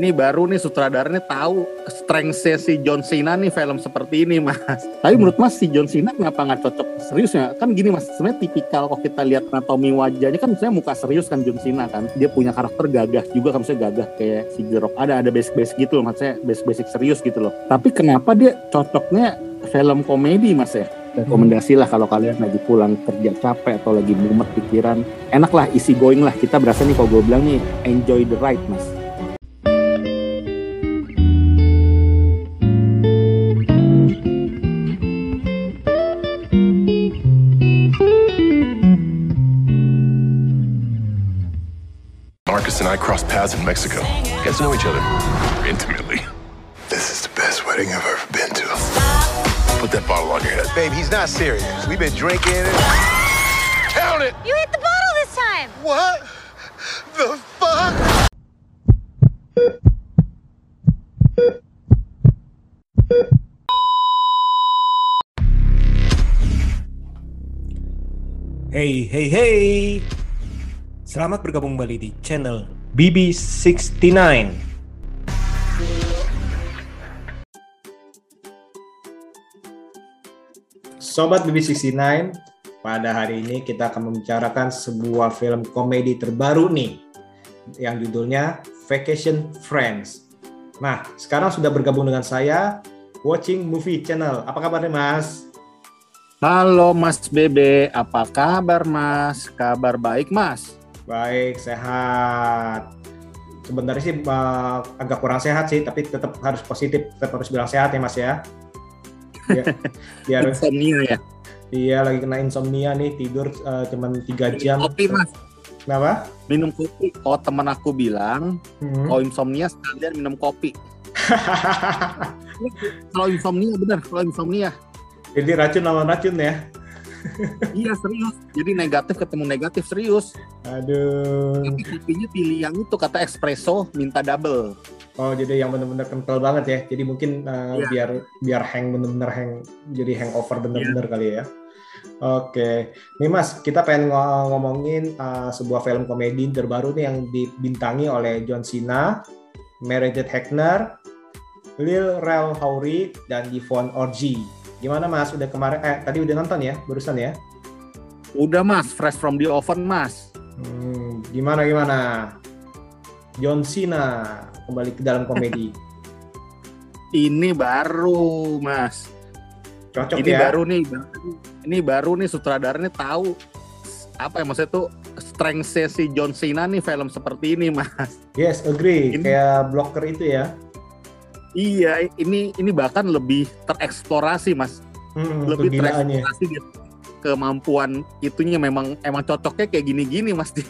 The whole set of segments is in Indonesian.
ini baru nih sutradaranya tahu strength si John Cena nih film seperti ini mas. Tapi menurut mas si John Cena kenapa nggak cocok serius ya? Kan gini mas, sebenarnya tipikal kalau kita lihat anatomi wajahnya kan sebenarnya muka serius kan John Cena kan. Dia punya karakter gagah juga kan maksudnya gagah kayak si The Rock. Ada ada basic-basic gitu loh maksudnya basic-basic serius gitu loh. Tapi kenapa dia cocoknya film komedi mas ya? rekomendasi lah kalau kalian lagi pulang kerja capek atau lagi mumet pikiran enak lah isi going lah kita berasa nih kalau gue bilang nih enjoy the ride mas crossed paths in Mexico. Get to know each other intimately. This is the best wedding I've ever been to. Put that bottle on your head. Babe, he's not serious. We've been drinking and... Count it! You hit the bottle this time! What the fuck? Hey, hey, hey. Selamat bergabung kembali di channel BB69. Sobat BB69, pada hari ini kita akan membicarakan sebuah film komedi terbaru nih yang judulnya Vacation Friends. Nah, sekarang sudah bergabung dengan saya Watching Movie Channel. Apa kabarnya, Mas? Halo Mas Bebe, apa kabar Mas? Kabar baik Mas? Baik, sehat. Sebenarnya sih uh, agak kurang sehat sih, tapi tetap harus positif, tetap harus bilang sehat ya Mas ya. Biar, biar Insomnia ya? iya lagi kena insomnia nih, tidur uh, cuman 3 jam. Kopi Mas, Kenapa? minum kopi. Oh temen aku bilang, Hmm. kalau insomnia sekalian minum kopi. Kalau insomnia bener, kalau insomnia. Jadi racun lawan racun ya. Iya serius, jadi negatif ketemu negatif serius. Aduh. Tapi kopinya pilih yang itu kata espresso minta double. Oh jadi yang benar-benar kental banget ya. Jadi mungkin uh, Iya. biar biar hang benar-benar hang jadi hangover benar-benar Iya. kali ya. Oke, nih Mas, kita pengen ngo- ngomongin uh, sebuah film komedi terbaru nih yang dibintangi oleh John Cena, Meredith Hackner, Lil Rel Howery, dan Yvonne Orji. Gimana Mas? Udah kemarin? Eh tadi udah nonton ya, barusan ya? Udah Mas, fresh from the oven Mas. Hmm, gimana gimana? John Cena kembali ke dalam komedi. Ini baru Mas. Cocok ini ya? baru nih baru- ini baru nih sutradaranya tahu apa ya maksudnya tuh strength si John Cena nih film seperti ini mas Yes, agree. Ini- Kayak blocker itu ya. Iya ini ini bahkan lebih tereksplorasi mas Hmm, lebih tereksplorasi gitu. kemampuan itunya memang emang cocoknya kayak gini-gini mas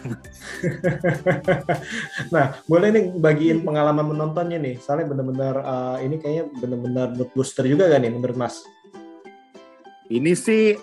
nah, boleh nih bagiin pengalaman menontonnya nih. Soalnya bener-bener uh, ini kayaknya bener-bener mood booster juga kan nih menurut Mas? ini sih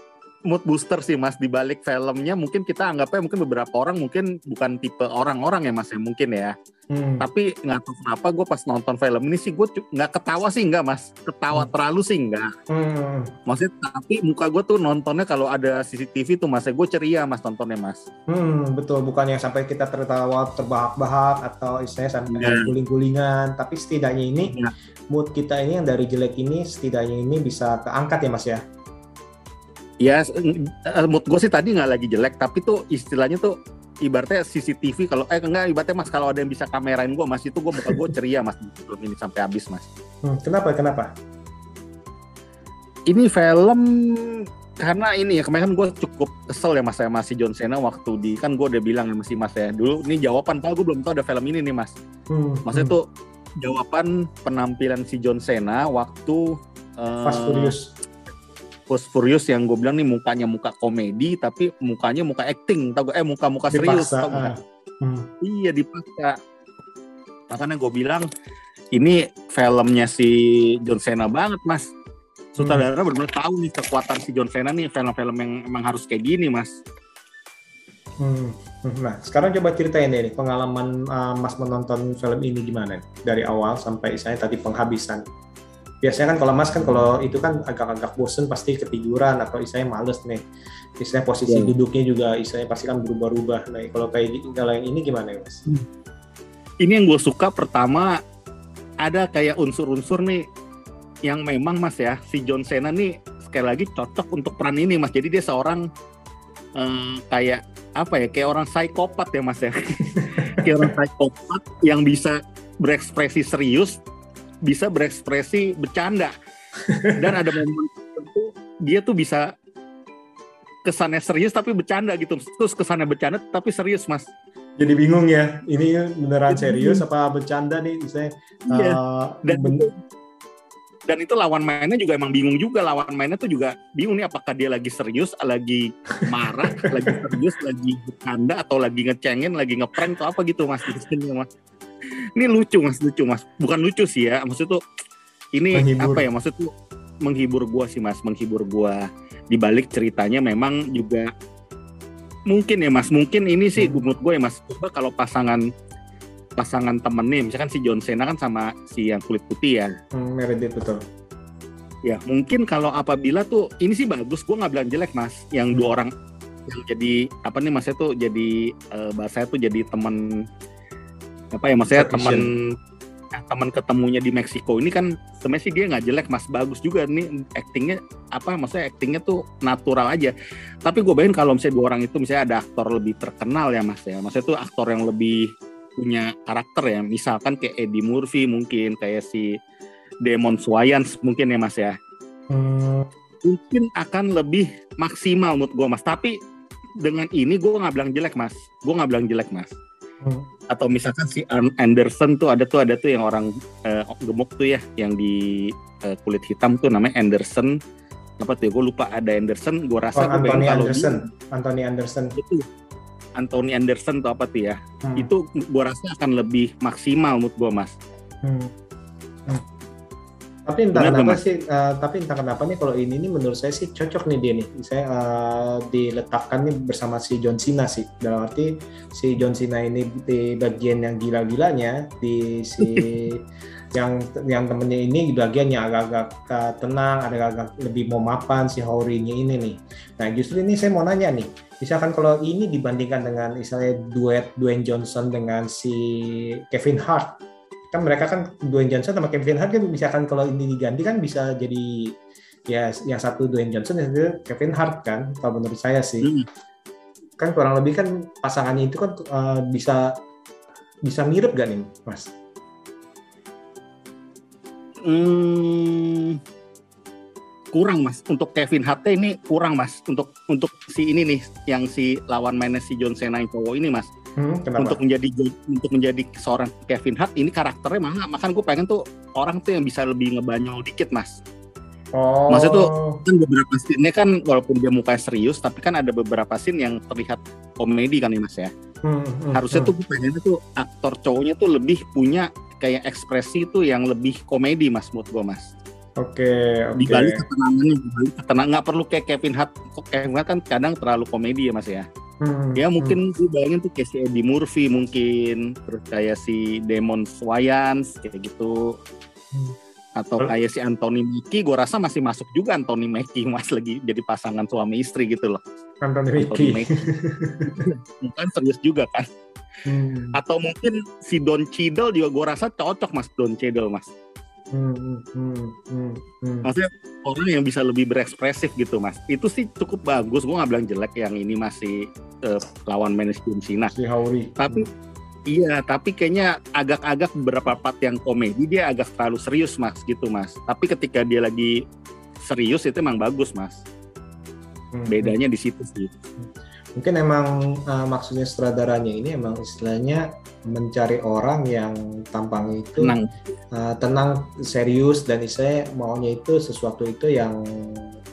mood booster sih mas di balik filmnya mungkin kita anggapnya mungkin beberapa orang mungkin bukan tipe orang-orang ya mas ya mungkin ya Hmm. tapi nggak tahu kenapa gue pas nonton film ini sih gue nggak ketawa sih nggak mas ketawa Hmm. terlalu sih nggak Hmm. maksudnya tapi muka gue tuh nontonnya kalau ada CCTV tuh mas gue ceria mas nontonnya mas Hmm, betul. Bukan yang sampai kita tertawa terbahak-bahak atau istilahnya sampai Iya. guling-gulingan. Tapi setidaknya ini Iya. mood kita ini yang dari jelek ini setidaknya ini bisa keangkat ya Mas ya. Ya eh, mood gue sih tadi nggak lagi jelek tapi tuh istilahnya tuh ibaratnya CCTV kalau eh enggak ibaratnya mas kalau ada yang bisa kamerain gue mas itu gue muka gue ceria mas belum ini sampai habis mas Hmm, kenapa? Kenapa? ini film karena ini ya kemarin gue cukup kesel ya mas ya masih John Cena waktu di kan gue udah bilang masih mas ya dulu ini jawaban padahal gue belum tahu ada film ini nih mas Hmm, maksudnya hmm. tuh jawaban penampilan si John Cena waktu eh, Fast Furious. Fast Furious yang gue bilang nih mukanya muka komedi tapi mukanya muka acting tau gak? eh muka muka serius Dipaksa, tau gak? ah. Hmm. iya dipaksa makanya gue bilang ini filmnya si John Cena banget mas sutradara benar-benar tahu nih kekuatan si John Cena nih film-film yang emang harus kayak gini mas Hmm. Nah, sekarang coba ceritain deh nih, pengalaman uh, Mas menonton film ini gimana nih? Dari awal sampai istilahnya tadi penghabisan. Biasanya kan kalau Mas kan kalau itu kan agak-agak bosen pasti ketiduran atau istilahnya males nih. Istilahnya posisi Iya. duduknya juga istilahnya pasti kan berubah-ubah. Nah, kalau kayak gitu, kalau yang ini gimana ya Mas? ini yang gue suka pertama ada kayak unsur-unsur nih yang memang mas ya si John Cena nih sekali lagi cocok untuk peran ini mas jadi dia seorang eh, kayak apa ya kayak orang psikopat ya mas ya kayak orang psikopat yang bisa berekspresi serius bisa berekspresi bercanda. Dan ada momen tertentu dia tuh bisa kesannya serius tapi bercanda gitu. Terus kesannya bercanda tapi serius mas. Jadi bingung ya, ini beneran serius apa bercanda nih? Misalnya, Iya. eh, dan ben- itu, dan itu lawan mainnya juga emang bingung juga. Lawan mainnya tuh juga bingung nih apakah dia lagi serius lagi marah lagi serius lagi bercanda atau lagi ngecengin lagi ngeprank atau apa gitu mas ini lucu mas lucu mas bukan lucu sih ya maksud tuh ini Menghibur. apa ya maksud tuh menghibur gua sih mas menghibur gua di balik ceritanya memang juga mungkin ya mas mungkin ini sih Hmm. menurut gue ya mas coba kalau pasangan pasangan temennya misalkan si John Cena kan sama si yang kulit putih ya hmm, Meredith betul. ya mungkin kalau apabila tuh ini sih bagus gue nggak bilang jelek mas yang dua orang yang jadi apa nih masnya tuh jadi eh, bahasanya tuh jadi teman apa ya maksudnya teman ya, teman ketemunya di Meksiko ini kan sebenarnya sih dia nggak jelek mas. Bagus juga. Nih actingnya apa maksudnya actingnya tuh natural aja. Tapi gue bayangin kalau misalnya dua orang itu misalnya ada aktor lebih terkenal ya mas ya. Maksudnya tuh aktor yang lebih punya karakter ya. Misalkan kayak Eddie Murphy mungkin kayak si Demon Wayans mungkin ya mas ya. Hmm, mungkin akan lebih maksimal menurut gue mas. Tapi dengan ini gue nggak bilang jelek mas. Gue nggak bilang jelek mas hmm. atau misalkan si An- Anderson tuh ada tuh ada tuh yang orang eh, gemuk tuh ya yang di eh, kulit hitam tuh namanya Anderson apa tuh gue lupa ada Anderson gue Oh, rasa gue bayangin Anthony kalau Anderson. Anthony Anderson. itu Anthony Anderson tuh apa tuh ya Hmm. itu gue rasa akan lebih maksimal menurut gue mas Hmm. Hmm. Tapi entah kenapa Mas. sih, eh, tapi entah kenapa nih kalau ini nih menurut saya sih cocok nih dia nih. Saya eh, diletakkan nih bersama si John Cena sih. Dalam arti si John Cena ini di bagian yang gila-gilanya, di si yang yang temennya ini di bagian yang agak-agak eh, tenang, ada agak lebih mau mapan si Howry-nya ini nih. Nah justru ini saya mau nanya nih, misalkan kalau ini dibandingkan dengan misalnya duet Dwayne Johnson dengan si Kevin Hart, kan mereka kan Dwayne Johnson sama Kevin Hart kan misalkan kalau ini diganti kan bisa jadi ya yang satu Dwayne Johnson yang satu Kevin Hart kan kalau menurut saya sih. Hmm. kan kurang lebih kan pasangannya itu kan eh, bisa bisa mirip gak nih mas? Hmm, kurang mas. Untuk Kevin Hart ini kurang mas. Untuk untuk si ini nih yang si lawan mainnya si John Cena yang cowok ini mas Hmm, kenapa? untuk menjadi untuk menjadi seorang Kevin Hart ini karakternya mah makan gue pengen tuh orang tuh yang bisa lebih ngebanyol dikit mas. Oh, maksudnya tuh- kan beberapa scene kan walaupun dia mukanya serius tapi kan ada beberapa scene yang terlihat komedi kan ya mas ya? Hmm, hmm, harusnya hmm. tuh gue pengennya tuh aktor cowoknya tuh lebih punya kayak ekspresi tuh yang lebih komedi mas menurut gue mas. Oke oke. Di balik ketenangannya di balik ketenangan. Nggak perlu kayak Kevin Hart kok Kevin Hart kan kadang terlalu komedi ya mas ya Hmm, ya hmm. mungkin gue bayangin tuh kayak si Eddie Murphy mungkin terus kayak si Demon Wayans kayak gitu. Hmm. atau Kalau- kayak si Anthony Mackie gue rasa masih masuk juga Anthony Mackie mas lagi jadi pasangan suami istri gitu loh. Anthony Anthony Mackie. Mackie. Bukan serius juga kan. Hmm, atau mungkin si Don Cheadle juga gue rasa cocok mas Don Cheadle mas hmm, hmm, hmm, hmm, hmm. maksudnya orang yang bisa lebih berekspresif gitu mas. Itu sih cukup bagus. Gue nggak bilang jelek yang ini masih eh, lawan John Cena si Howry. tapi iya tapi kayaknya agak-agak beberapa part yang komedi dia agak terlalu serius mas gitu mas. Tapi ketika dia lagi serius itu emang bagus mas. Hmm, bedanya di situ sih mungkin emang uh, maksudnya sutradaranya ini emang istilahnya mencari orang yang tampangnya itu tenang uh, tenang, serius dan istilahnya maunya itu sesuatu itu yang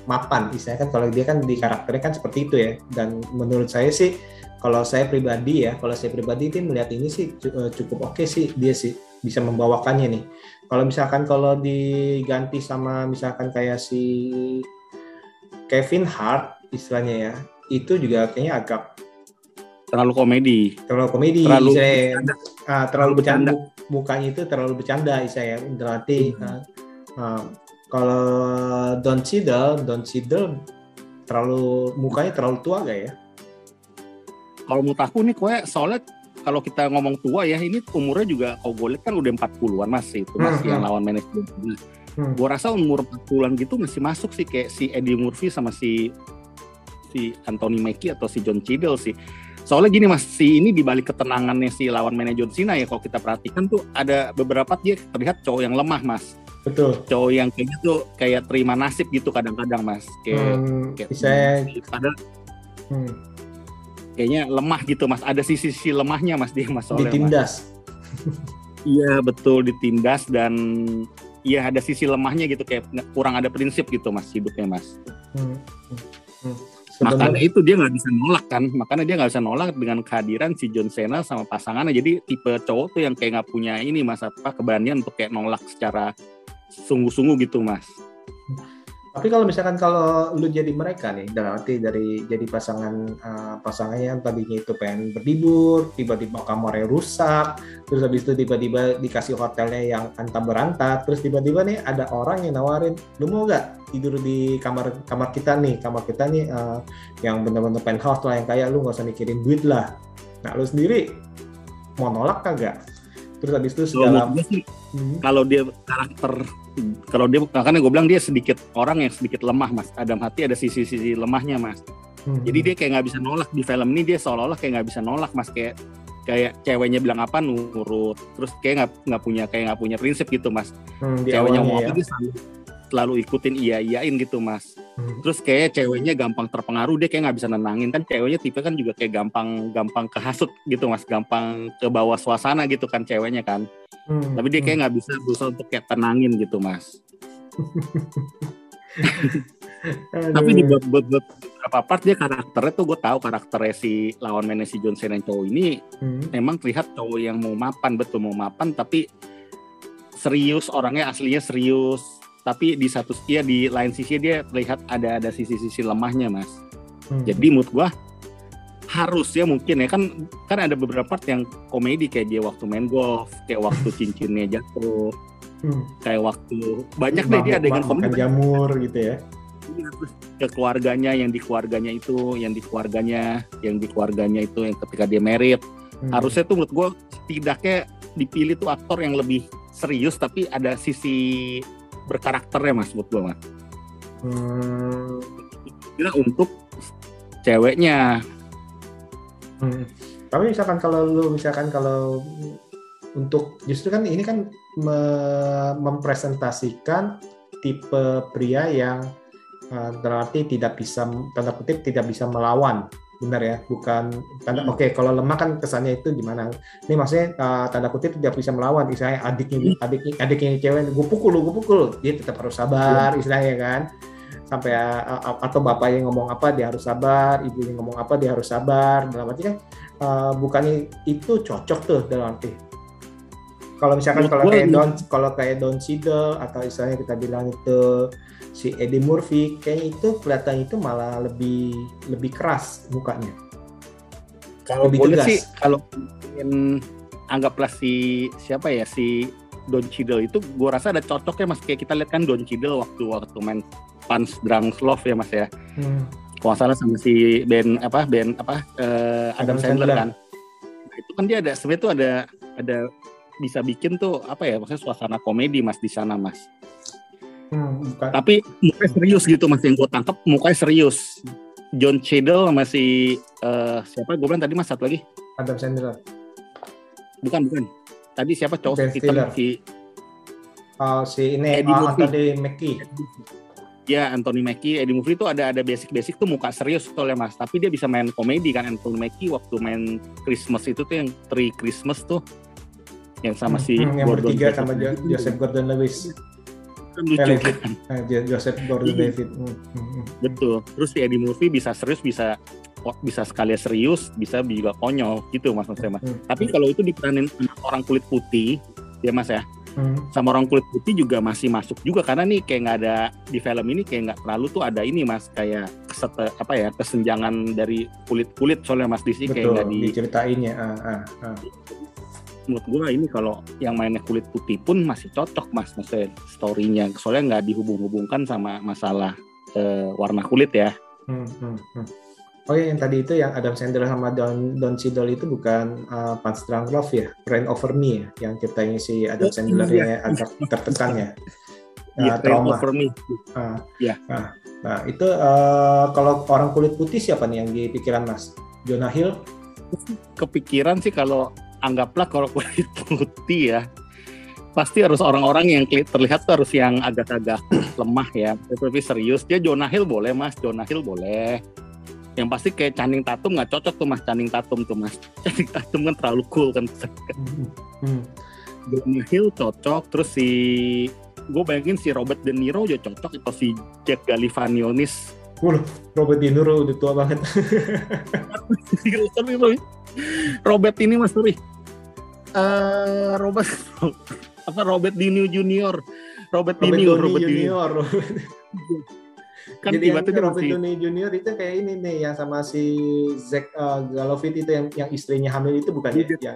mapan. Istilahnya kan kalau dia kan di karakternya kan seperti itu ya. Dan menurut saya sih kalau saya pribadi ya, kalau saya pribadi itu melihat ini sih uh, cukup oke sih dia sih bisa membawakannya nih. Kalau misalkan kalau diganti sama misalkan kayak si Kevin Hart istilahnya ya, itu juga kayaknya agak terlalu komedi terlalu komedi Terlalu saya bercanda. ah, terlalu bercanda mukanya itu terlalu bercanda saya berarti Hmm. ah, kalau Don Cheadle Don Cheadle terlalu mukanya terlalu tua gak ya kalau menurut aku nih kue soalnya kalau kita ngomong tua ya ini umurnya juga kalau gue lihat kan udah 40-an mas itu mas Hmm, yang hmm. lawan manajemen Hmm. gue rasa umur 40-an gitu masih masuk sih kayak si Eddie Murphy sama si si Anthony Mackie atau si John Cheadle sih. Soalnya gini mas si ini dibalik ketenangannya si lawan manajer John Cena ya kalau kita perhatikan tuh ada beberapa dia terlihat cowok yang lemah mas. Betul. cowok yang kayaknya tuh kayak terima nasib gitu kadang-kadang mas. Kayak, Hmm, kayak bisa padahal hmm, kayaknya lemah gitu mas. Ada sisi-sisi lemahnya mas dia mas soalnya ditindas. Iya betul ditindas dan iya ada sisi lemahnya gitu kayak kurang ada prinsip gitu mas hidupnya mas. Hmm, hmm, Makanya itu dia nggak bisa nolak kan, makanya dia nggak bisa nolak dengan kehadiran si John Cena sama pasangannya. Jadi tipe cowok tuh yang kayak nggak punya ini mas apa keberanian untuk kayak nolak secara sungguh-sungguh gitu mas. Tapi kalau misalkan kalau lu jadi mereka nih, dalam arti dari jadi pasangan eh, pasangannya yang tadinya itu pengen berlibur, tiba-tiba kamarnya rusak, terus habis itu tiba-tiba dikasih hotelnya yang antah berantak, terus tiba-tiba nih ada orang yang nawarin, lu mau nggak tidur di kamar kamar kita nih, kamar kita nih eh, yang bener-bener penthouse lah yang kayak lu nggak usah mikirin duit lah. Nah lu sendiri mau nolak kagak? Terus habis itu Kalau segala sih Hmm, kalau dia karakter kalau dia makanya gue bilang dia sedikit orang yang sedikit lemah mas. Adam Hati ada sisi-sisi lemahnya mas. hmm, Jadi dia kayak nggak bisa nolak di film ini dia seolah-olah kayak nggak bisa nolak mas kayak kayak ceweknya bilang apa nurut terus kayak nggak nggak punya kayak nggak punya prinsip gitu mas hmm, ceweknya mau ya. apa dia selalu, selalu ikutin iya iyain gitu mas. Hmm. terus kayak ceweknya gampang terpengaruh dia kayak nggak bisa nenangin. Kan ceweknya tipe kan juga kayak gampang gampang kehasut gitu mas. Gampang ke bawah suasana gitu kan ceweknya kan. Hmm, tapi dia hmm. kayak nggak bisa berusaha untuk kayak tenangin gitu mas. Tapi di buat buat buat beberapa part dia karakternya tuh gue tahu karakternya si lawan mainnya si John Cena yang cowok ini Hmm. memang terlihat cowok yang mau mapan betul mau mapan tapi serius orangnya aslinya serius tapi di satu ya di lain sisi dia terlihat ada ada sisi-sisi lemahnya mas Hmm. jadi menurut gua harusnya mungkin ya kan kan ada beberapa part yang komedi kayak dia waktu main golf kayak waktu cincinnya jatuh Hmm. kayak waktu banyak deh dia adegan makan komedi jamur gitu ya. Iya, ke keluarganya yang di keluarganya itu yang di keluarganya yang di keluarganya itu yang ketika dia merit Hmm. harusnya tuh menurut gue setidaknya dipilih tuh aktor yang lebih serius tapi ada sisi berkarakternya mas buat gue mas Hmm. kira untuk ceweknya Hmm. Tapi misalkan kalau lu misalkan kalau untuk justru kan ini kan me- mempresentasikan tipe pria yang uh, dalam arti tidak bisa tanda kutip tidak bisa melawan benar ya bukan tanda Hmm. oke kalau lemah kan kesannya itu gimana? Ini maksudnya uh, tanda kutip tidak bisa melawan misalnya adiknya adiknya adiknya cewek gue pukul lu gue pukul dia tetap harus sabar istilahnya kan. Sampai uh, atau bapaknya ngomong apa dia harus sabar ibunya ngomong apa dia harus sabar. Dalam arti kan uh, bukannya itu cocok tuh dalam arti. Kalau misalkan kalau kayak Don kalau kayak Don atau istilahnya kita bilang itu si Eddie Murphy kayaknya itu kelihatan itu malah lebih lebih keras mukanya kalau Lebih boleh tegas. sih kalau ingin anggaplah si siapa ya si Don Cheadle itu gue rasa ada cocoknya mas kayak kita lihat kan Don Cheadle waktu waktu main Punch Drunk Love ya mas ya Hmm. kalau salah sama si Ben apa Ben apa eh, Adam Adam, Sandler, Sandler. kan Nah, itu kan dia ada sebenarnya tuh ada ada bisa bikin tuh apa ya maksudnya suasana komedi mas di sana mas Hmm, bukan. Tapi mukanya serius gitu mas yang gue tangkap mukanya serius. John Cheadle sama si eh, siapa? Gue bilang tadi mas satu lagi. Adam Sandler. Bukan bukan. Tadi siapa cowok Ben hitam Stiller. si Oh, si ini Eddie Murphy. Anthony Mackie. Ya Anthony Mackie. Eddie Murphy itu ada ada basic basic tuh muka serius soalnya mas. Tapi dia bisa main komedi kan Anthony Mackie waktu main Christmas itu tuh yang Three Christmas tuh. Yang sama si Hmm, yang Gordon bertiga sama Jo- Joseph Gordon-Levitt Kan lucu Eh, kan Eh, Jo- Joseph Gordon-Levitt Hmm, hmm, hmm. betul terus si Eddie Murphy bisa serius bisa kok bisa sekali serius bisa juga konyol gitu mas maksudnya mas Hmm. tapi kalau itu diperanin orang kulit putih ya mas ya Hmm. sama orang kulit putih juga masih masuk juga karena nih kayak nggak ada di film ini kayak nggak terlalu tuh ada ini mas kayak kesete, apa ya kesenjangan dari kulit kulit soalnya mas di sini kayak nggak di diceritainnya ah, ah, ah. Menurut gua ini kalau yang mainnya kulit putih pun masih cocok mas maksudnya storynya soalnya nggak dihubung-hubungkan sama masalah eh, warna kulit ya Hmm, hmm, hmm. Oh ya, yang tadi itu yang Adam Sandler sama Don Don Cheadle itu bukan uh, Punch Drunk Love ya, Rain Over Me ya, yang ceritanya si Adam Oh, Sandler iya. yang agak tertekan ya, Iya, Uh, trauma. over me. Ah, Iya. Nah, nah, itu uh, kalau orang kulit putih siapa nih yang di pikiran Mas? Jonah Hill? Kepikiran sih kalau anggaplah kalau kulit putih ya, pasti harus orang-orang yang terlihat tuh harus yang agak-agak lemah ya. Tapi serius dia Jonah Hill boleh mas, Jonah Hill boleh. Yang pasti kayak Channing Tatum nggak cocok tuh mas, Channing Tatum tuh mas. Channing Tatum kan terlalu cool kan. Hmm. Jonah Hill cocok, terus si gue bayangin si Robert De Niro juga cocok atau si Jack Galifianakis Robert De Niro udah tua banget. Robert ini mas sorry Eh, Robert apa Robert Dini Junior Robert Robert Dini Robert Junior. kan Jadi yang tiba-tiba Robert masih Downey Junior itu kayak ini nih yang sama si Zack uh, Galifianakis itu yang yang istrinya hamil itu bukan ya? Dudet. Ya.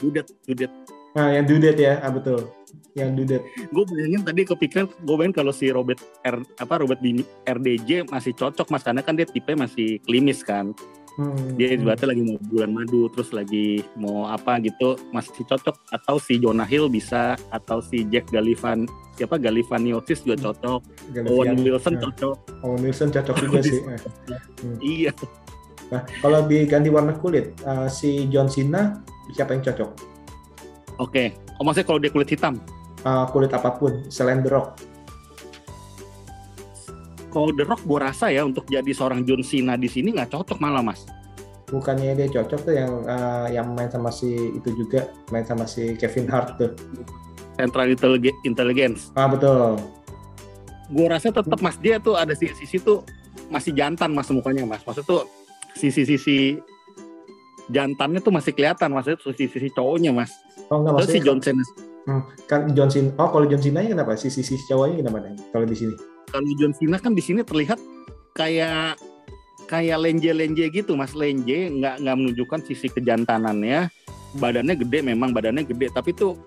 dudet dudet Nah, yang Dudet ya, ah, betul. Yang Dudet. gue bayangin tadi kepikiran gue bayangin kalau si Robert R apa Robert Dini RDJ masih cocok mas karena kan dia tipe masih klimis kan Hmm, dia hmm. ibaratnya lagi mau bulan madu terus lagi mau apa gitu masih cocok atau si Jonah Hill bisa atau si Jack Galifan siapa Galifianakis juga cocok Owen Galifian- Wilson nah, cocok Owen Wilson cocok juga sih. Eh. iya Nah, kalau diganti warna kulit, uh, si John Cena siapa yang cocok? Oke, oh maksudnya kalau dia kulit hitam, Uh, kulit apa pun selain The Rock. Kalau The Rock gue rasa ya untuk jadi seorang John Cena di sini nggak cocok malah mas. Bukannya dia cocok tuh yang uh, yang main sama si itu juga, main sama si Kevin Hart tuh. Central Intellige- Intelligence. Ah betul. Gue rasa tetap mas dia tuh ada sisi-sisi tuh masih jantan mas mukanya mas. Maksud tuh sisi-sisi jantannya tuh masih kelihatan maksudnya tuh sisi-sisi cowoknya mas. Oh enggak Terus si John Cena, Hmm, kan John Cena. Oh kalau John Cena kenapa? Si si, si cowoknya kenapa nih? Kalau di sini? kalau John Cena kan di sini terlihat kayak kayak lenje-lenje gitu mas lenje nggak nggak menunjukkan sisi kejantanannya badannya gede memang badannya gede tapi tuh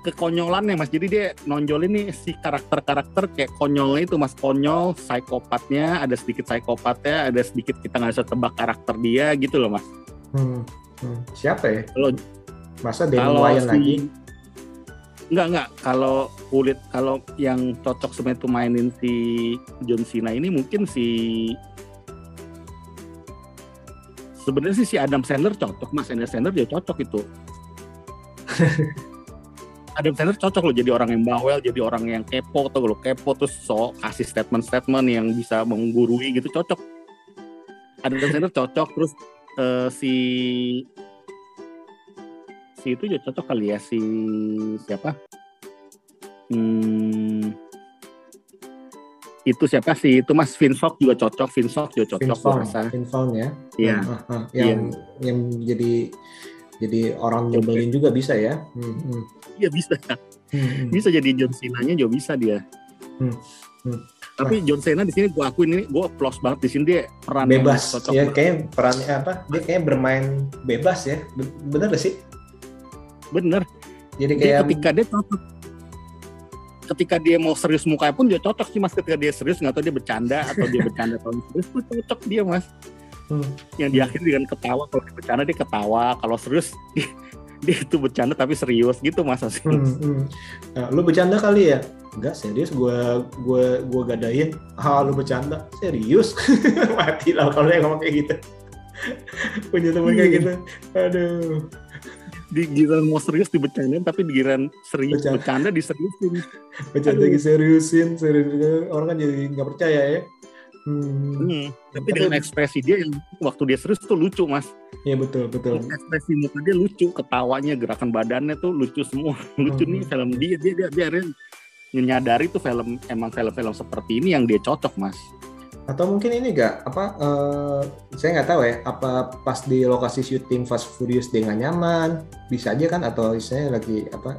kekonyolannya mas jadi dia nonjol ini si karakter-karakter kayak konyolnya itu mas konyol psikopatnya ada sedikit psikopatnya ada sedikit kita nggak bisa tebak karakter dia gitu loh mas Hmm, hmm. Siapa ya? Kalau- Masa kalau Wayans si lagi? Enggak, enggak. Kalau kulit, kalau yang cocok sebenarnya tuh mainin si John Cena ini mungkin si sebenarnya sih si Adam Sandler cocok, Mas Adam Sandler dia cocok itu. Adam Sandler cocok loh jadi orang yang bawel, jadi orang yang kepo atau lo kepo terus so kasih statement-statement yang bisa menggurui gitu cocok. Adam Sandler cocok terus eh, si si itu juga cocok kali ya si siapa? Hmm, itu siapa sih? Itu Mas Vinsok juga cocok, Vinsok juga cocok. Vince Vaughn ya. Iya. Hmm, ah, ah. yang yang jadi jadi orang nyebelin juga bisa ya. Hmm, hmm. Iya bisa, Hmm, hmm. bisa jadi John Cena-nya juga bisa dia. Hmm, hmm. Tapi John Cena di sini gua akuin ini gua plus banget di sini dia peran yang bebas cocok. ya kayak perannya apa dia kayak bermain bebas ya Be- bener gak sih Bener. jadi Dia kayak ketika dia cocok. Ketika dia mau serius mukanya pun dia cocok sih mas. Ketika dia serius nggak tahu dia bercanda atau dia bercanda atau serius tuh cocok dia mas. Hmm. Yang diakhiri dengan ketawa. Kalau dia bercanda dia ketawa. Kalau serius dia, dia itu bercanda tapi serius gitu mas. hmm, hmm. Nah, lu bercanda kali ya enggak serius gua gua gua gadain ah lu bercanda serius mati lah kalau dia ngomong kayak gitu punya temen kayak Iya. gitu aduh Di giliran mau serius dibercandain tapi di giliran serius Bercanda. bercanda diseriusin. bercanda Aduh. lagi seriusin serius orang kan jadi nggak percaya ya hmm. Hmm. Tapi dengan ekspresi dia yang waktu dia serius tuh lucu mas. ya betul betul Ekspresi muka dia lucu, ketawanya, gerakan badannya tuh lucu semua. lucu Hmm. nih film dia, dia dia dia, dia menyadari tuh film emang film-film seperti ini yang dia cocok mas. Atau mungkin ini enggak apa eh, saya nggak tahu ya apa pas di lokasi syuting Fast Furious dia nggak nyaman bisa aja kan? Atau saya lagi apa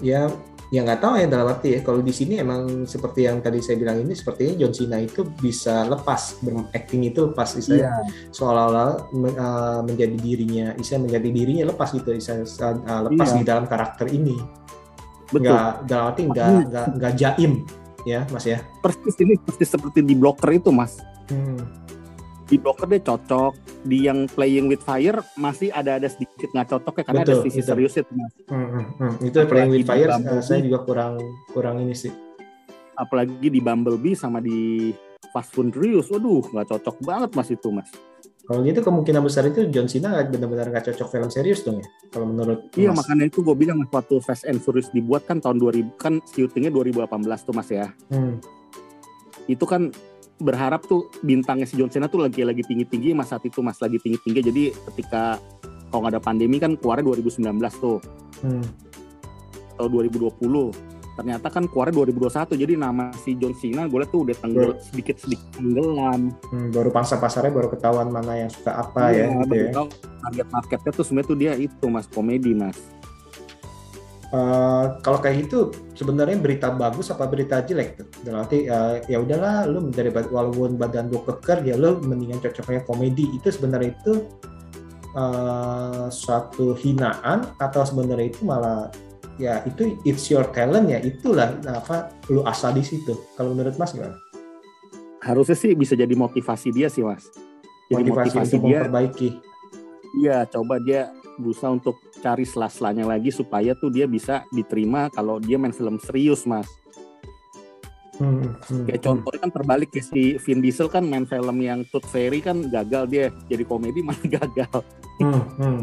ya ya nggak tahu ya dalam arti ya kalau di sini emang seperti yang tadi saya bilang ini sepertinya John Cena itu bisa lepas berakting itu lepas istilahnya seolah-olah men- eh, menjadi dirinya bisa menjadi dirinya lepas gitu bisa eh, lepas Iya. di dalam karakter ini. Betul. nggak dalam arti nggak nggak nggak jaim ya mas ya Persis ini persis seperti di blocker itu mas. Hmm. di Broker dia cocok di yang Playing with Fire masih ada ada sedikit nggak cocok ya karena Betul, ada sisi serius itu mas Hmm, hmm, hmm. Itu Apalagi playing with fire Bumblebee. eh, saya juga kurang kurang ini sih. apalagi di Bumblebee sama di Fast and Furious waduh nggak cocok banget mas itu mas Kalau gitu kemungkinan besar itu John Cena benar-benar nggak cocok film serius dong ya. Kalau menurut Iya Mas. makanya itu gue bilang waktu Fast and Furious dibuat kan tahun 2000 kan syutingnya 2018 tuh mas ya. Hmm, Itu kan berharap tuh bintangnya si John Cena tuh lagi lagi tinggi tinggi mas saat itu mas lagi tinggi tinggi jadi ketika kalau nggak ada pandemi kan keluarnya 2019 tuh hmm. atau 2020 ternyata kan keluarnya 2021 jadi nama si John Cena gue liat tuh udah tenggel sedikit sedikit tenggelam Hmm, baru pangsa pasarnya baru ketahuan mana yang suka apa ya Iya, gitu ya. tahu target marketnya tuh sebenarnya tuh dia itu mas komedi mas Eh, kalau kayak gitu sebenarnya berita bagus apa berita jelek tuh? Dalam arti eh, ya udahlah lu dari walaupun badan lu keker ya lu mendingan cocoknya komedi itu sebenarnya itu eh, suatu hinaan atau sebenarnya itu malah ya itu it's your talent ya itulah apa lu asal di situ. Kalau menurut Mas gimana? harusnya sih bisa jadi motivasi dia sih mas jadi Motivasi, motivasi, dia memperbaiki. Iya, coba dia berusaha untuk cari sela-selanya lagi supaya tuh dia bisa diterima kalau dia main film serius, Mas. Hmm, hmm, Kayak contohnya kan terbalik ya si Vin Diesel kan main film yang Tooth Fairy kan gagal dia jadi komedi malah gagal. hmm, hmm,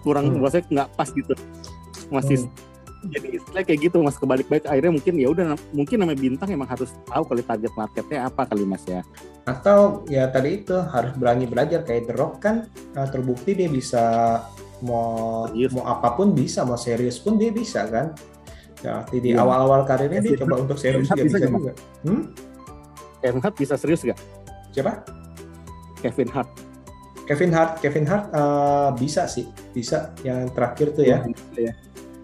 Kurang Hmm. maksudnya nggak pas gitu. Masih jadi istilahnya kayak gitu Mas kebalik baik akhirnya mungkin ya udah mungkin namanya bintang emang harus tahu kali target marketnya apa kali Mas ya. atau ya tadi itu harus berani belajar kayak The Rock kan uh, terbukti dia bisa mau Serius. mau apa pun bisa mau serius pun dia bisa kan ya di Iya. awal-awal karirnya dia Kevin coba untuk serius dia bisa bisa juga hmm? Kevin Hart bisa serius gak? siapa Kevin Hart. Kevin Hart Kevin Hart uh, bisa sih bisa yang terakhir tuh ya ya.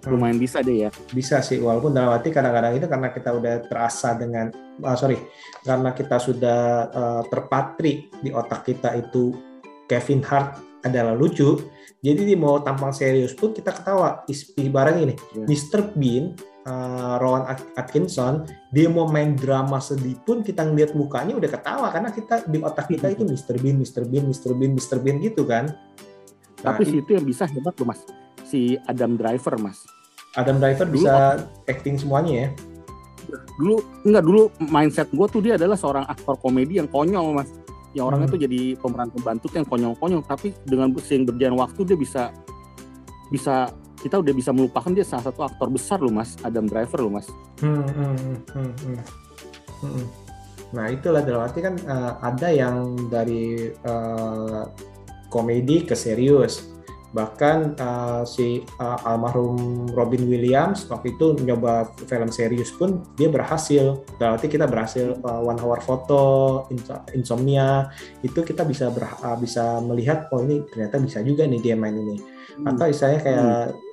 Lumayan bisa deh ya. bisa sih walaupun dalam arti kadang-kadang itu karena kita udah terasa dengan ah, sorry karena kita sudah uh, terpatri di otak kita itu Kevin Hart adalah lucu jadi dia mau tampang serius pun kita ketawa ibaratnya ini Iya. Mr. Bean uh, Rowan At- Atkinson dia mau main drama sedih pun kita ngeliat mukanya udah ketawa karena kita di otak kita itu Mr. Bean Mr. Bean Mr. Bean Mr. Bean gitu kan Nah, Tapi itu yang bisa hebat loh Mas. Si Adam Driver Mas. Adam Driver Dulu bisa acting semuanya ya dulu enggak dulu mindset gue tuh dia adalah seorang aktor komedi yang konyol mas yang orangnya Hmm. tuh jadi pemeran pembantu yang konyol-konyol tapi dengan seiring berjalan waktu dia bisa bisa kita udah bisa melupakan dia salah satu aktor besar loh mas Adam Driver loh mas Hmm, hmm, hmm, hmm, hmm. Hmm. Nah itulah dalam arti kan eh, ada yang dari eh, komedi ke serius. Bahkan eh, si eh, almarhum Robin Williams waktu itu nyoba film serius pun dia berhasil. Dalam arti kita berhasil eh, One Hour Photo, Inso- Insomnia itu kita bisa ber- eh, bisa melihat oh ini ternyata bisa juga nih dia main ini atau istilahnya kayak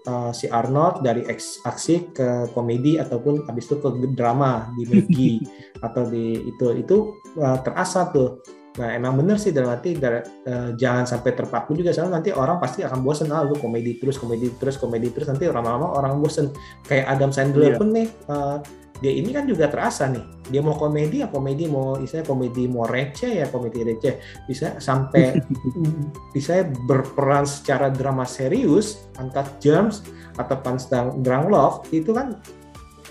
uh, si Arnold dari aksi ke komedi ataupun habis itu ke drama di Maggie atau di itu itu uh, terasa tuh. Nah emang bener sih dalam arti dar- uh, jangan sampai terpaku juga soalnya nanti orang pasti akan bosen ah lu komedi terus komedi terus komedi terus nanti lama-lama orang bosen kayak Adam Sandler Iya. pun nih uh, dia ini kan juga terasa nih dia mau komedi ya komedi mau istilahnya komedi mau receh ya komedi receh bisa sampai bisa berperan secara drama serius angkat germs atau sedang drang love itu kan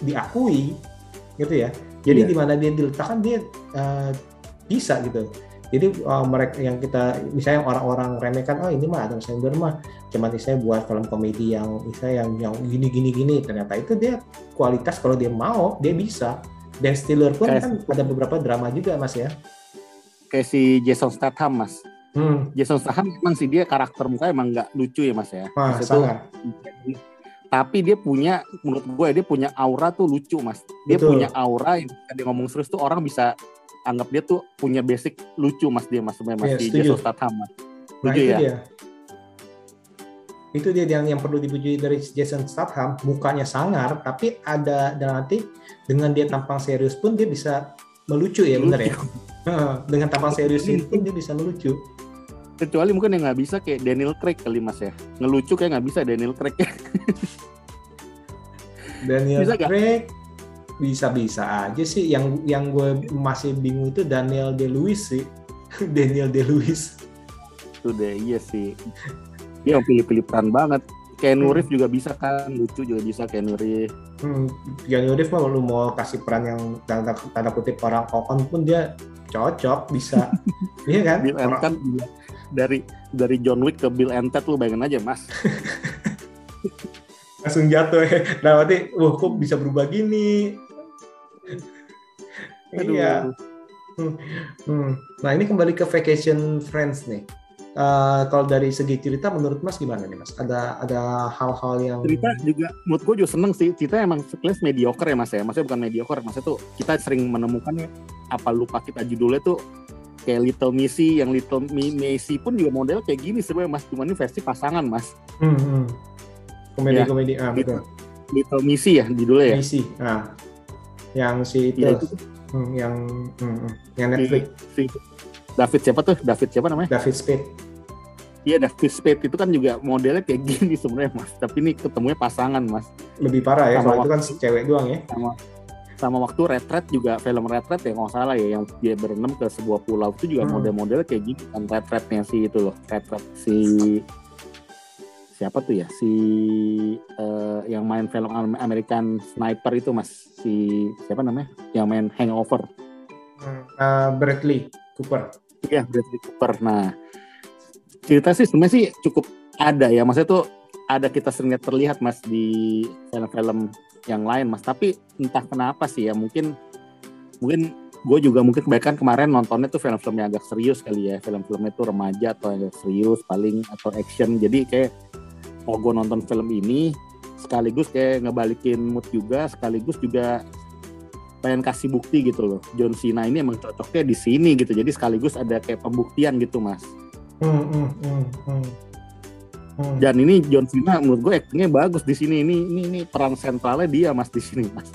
diakui gitu ya jadi Iya. di mana dia diletakkan dia eh, bisa gitu jadi eh, mereka yang kita misalnya orang-orang remehkan oh ini mah Adam Sandler mah cuman misalnya buat film komedi yang misalnya yang yang gini gini gini. Ternyata itu dia kualitas kalau dia mau dia bisa. Dan Stiller pun Kayak- kan ada beberapa drama juga mas ya. Kayak si Jason Statham mas. Hmm. Jason Statham emang sih dia karakter muka emang nggak lucu ya mas ya. Wah, sangat tapi dia punya menurut gue dia punya aura tuh lucu mas. Dia Betul. punya aura yang ketika dia ngomong serius tuh orang bisa anggap dia tuh punya basic lucu mas dia mas sebenarnya mas Iya, si setuju. Jason Statham mas Nah itu ya? dia. Itu dia yang yang perlu dipuji dari Jason Statham, mukanya sangar, tapi ada dalam arti dengan dia tampang serius pun dia bisa melucu ya benar ya. Dengan tampang serius itu pun dia bisa melucu. kecuali mungkin yang nggak bisa kayak Daniel Craig kali mas ya ngelucu kayak nggak bisa Daniel Craig Daniel Bisa? Craig bisa-bisa aja sih. Yang yang gue masih bingung itu Daniel De Lewis sih. Daniel Day-Lewis. Itu deh, iya sih. Dia pilih-pilih peran banget. Keanu Reeves juga bisa kan, lucu juga bisa Keanu Reeves. Hmm, Keanu Reeves mah lu mau kasih peran yang tanda, tanda kutip orang on pun dia cocok bisa. iya kan? Bill and Ted juga. dari dari John Wick ke Bill and Ted lu bayangin aja mas. langsung jatuh ya. Nah, berarti, wah kok bisa berubah gini? Aduh. Iya. Hmm. Nah, ini kembali ke Vacation Friends nih. Eh, kalau dari segi cerita, menurut Mas gimana nih Mas? Ada ada hal-hal yang cerita juga menurut gue juga seneng sih cerita emang sekelas mediocre ya mas ya maksudnya bukan mediocre maksudnya tuh kita sering menemukan ya apa lupa kita judulnya tuh kayak Little Missy yang Little Mi- Macy pun juga model kayak gini sebenarnya mas cuman ini versi pasangan mas Hmm, hmm. Komedi-komedi, ah Gitu. betul. Little Missy ya judulnya ya Misi, nah, yang si itu, Iya, itu hmm, yang hmm, hmm. yang si, Netflix, si David siapa tuh David siapa namanya David Spade. iya David Spade itu kan juga modelnya kayak gini sebenarnya mas tapi ini ketemunya pasangan mas Lebih parah ya, Sama kalau itu kan cewek doang ya. sama sama waktu retret juga film retret ya nggak salah ya yang dia berenam ke sebuah pulau itu juga Hmm. model-modelnya kayak gitu kan retretnya si itu loh retret si siapa tuh ya si eh, yang main film Am- American Sniper itu mas si siapa namanya yang main Hangover. Ah, Bradley Cooper. Iya, Bradley Cooper. Nah, cerita sih sebenarnya sih cukup ada ya. Maksudnya tuh ada kita sering lihat terlihat mas di film-film yang lain mas. Tapi entah kenapa sih ya mungkin mungkin gue juga mungkin kebanyakan kemarin nontonnya tuh film-film yang agak serius kali ya. Film-filmnya tuh remaja atau agak serius paling atau action. Jadi kayak mau gue nonton film ini sekaligus kayak ngebalikin mood juga sekaligus juga pengen kasih bukti gitu loh. John Cena ini emang cocoknya di sini gitu. Jadi sekaligus ada kayak pembuktian gitu, Mas. Hmm, hmm, hmm, hmm. Hmm. Dan ini John Cena menurut gue aktingnya bagus di sini. Ini ini ini peran sentralnya dia, Mas di sini, Mas.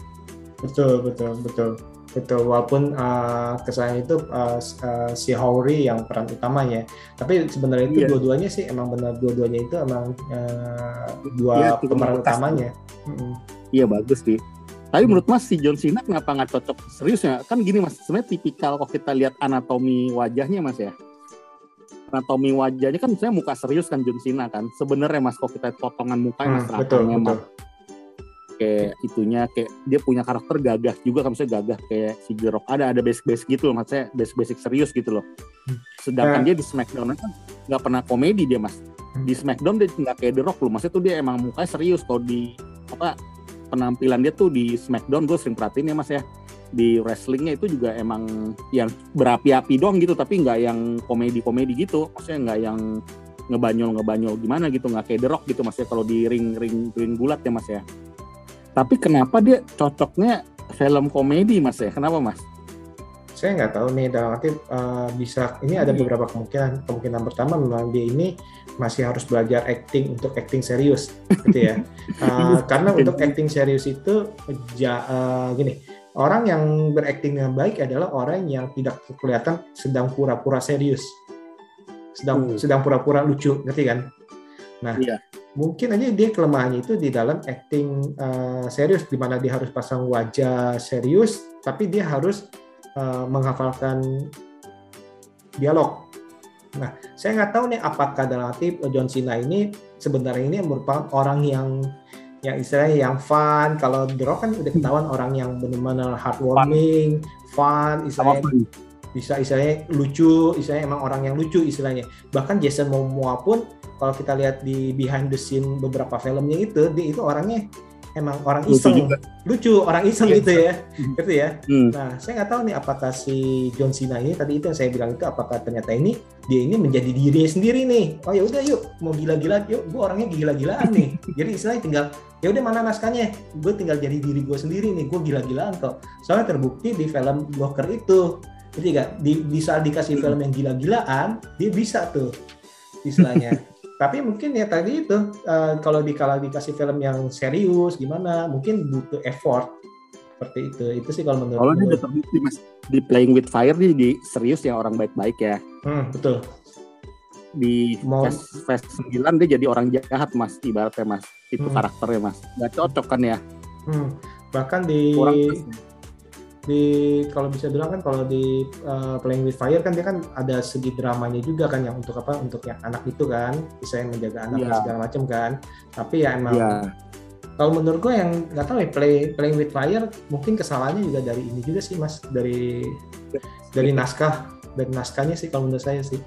Betul, betul, betul. Betul, walaupun uh, kesannya itu uh, uh, si Howry yang peran utamanya. Tapi sebenarnya itu Iya. dua-duanya sih emang benar dua-duanya itu emang uh, dua cukup pemeran utamanya. Iya bagus sih. Tapi menurut Mas si John Cena kenapa nggak cocok serius ya? Kan gini Mas, sebenarnya tipikal kalau kita lihat anatomi wajahnya Mas ya. Anatomi wajahnya kan sebenarnya muka serius kan John Cena kan. Sebenarnya Mas kalau kita potongan muka Hmm, Mas betul, rakanya, Mas. Kayak itunya kayak dia punya karakter gagah juga kan misalnya gagah kayak si The Rock ada ada basic basic gitu loh maksudnya basic basic serius gitu loh. Hmm. sedangkan Nah. dia di Smackdown kan nggak pernah komedi dia mas. Hmm. di Smackdown dia nggak kayak The Rock loh maksudnya tuh dia emang mukanya serius. Kalau di apa penampilan dia tuh di Smackdown gue sering perhatiin ya mas ya. Di wrestlingnya itu juga emang yang berapi-api doang gitu tapi nggak yang komedi-komedi gitu. Maksudnya nggak yang ngebanyol ngebanyol gimana gitu nggak kayak The Rock gitu mas ya. Kalau di ring ring ring bulat ya mas ya tapi kenapa dia cocoknya film komedi mas ya kenapa mas Saya nggak tahu nih dalam arti uh, bisa ini ada Hmm. beberapa kemungkinan. Kemungkinan pertama memang dia ini masih harus belajar acting untuk acting serius, gitu ya. Uh, karena untuk acting serius itu ja, uh, gini, orang yang berakting dengan baik adalah orang yang tidak kelihatan sedang pura-pura serius, sedang Hmm. sedang pura-pura lucu, ngerti kan? Nah, Iya. Mungkin aja dia kelemahannya itu di dalam acting uh, serius, di mana dia harus pasang wajah serius, tapi dia harus uh, menghafalkan dialog. Nah, saya nggak tahu nih apakah dalam arti John Cena ini sebenarnya ini merupakan orang yang yang istilahnya yang fun. Kalau The kan udah ketahuan orang yang benar-benar heartwarming, fun, istilahnya bisa istilahnya lucu, istilahnya emang orang yang lucu istilahnya. Bahkan Jason Momoa pun kalau kita lihat di behind the scene beberapa filmnya itu, dia itu orangnya emang orang Lucu iseng, juga. lucu, orang iseng Iya, gitu ya, gitu ya. Hmm. Nah, saya nggak tahu nih apakah si John Cena ini tadi itu yang saya bilang itu apakah ternyata ini dia ini menjadi dirinya sendiri nih. Oh ya udah yuk mau gila-gila yuk gue orangnya gila-gilaan nih. Jadi istilahnya tinggal ya udah mana naskahnya gue tinggal jadi diri gue sendiri nih gue gila-gilaan kok. Soalnya terbukti di film Blocker itu. Jadi gak di, di saat dikasih film yang gila-gilaan dia bisa tuh istilahnya. Tapi mungkin ya tadi itu eh, kalau di kalau dikasih film yang serius gimana mungkin butuh effort seperti itu. Itu sih kalau menurut kalau dia gue. udah terbukti mas di Playing with Fire dia di serius ya orang baik-baik ya Hmm, betul. di Mau- Fast, Fast 9 dia jadi orang jahat mas ibaratnya mas itu Hmm. karakternya mas nggak cocok kan ya Hmm, bahkan di kurang di kalau bisa bilang kan kalau di uh, Playing with Fire kan dia kan ada segi dramanya juga kan yang untuk apa untuk yang anak itu kan bisa yang menjaga anak Iya. dan segala macam kan. Tapi ya emang Iya. kalau menurut gue yang nggak tahu ya play Playing with Fire mungkin kesalahannya juga dari ini juga sih mas. Dari dari naskah dari naskahnya sih kalau menurut saya sih.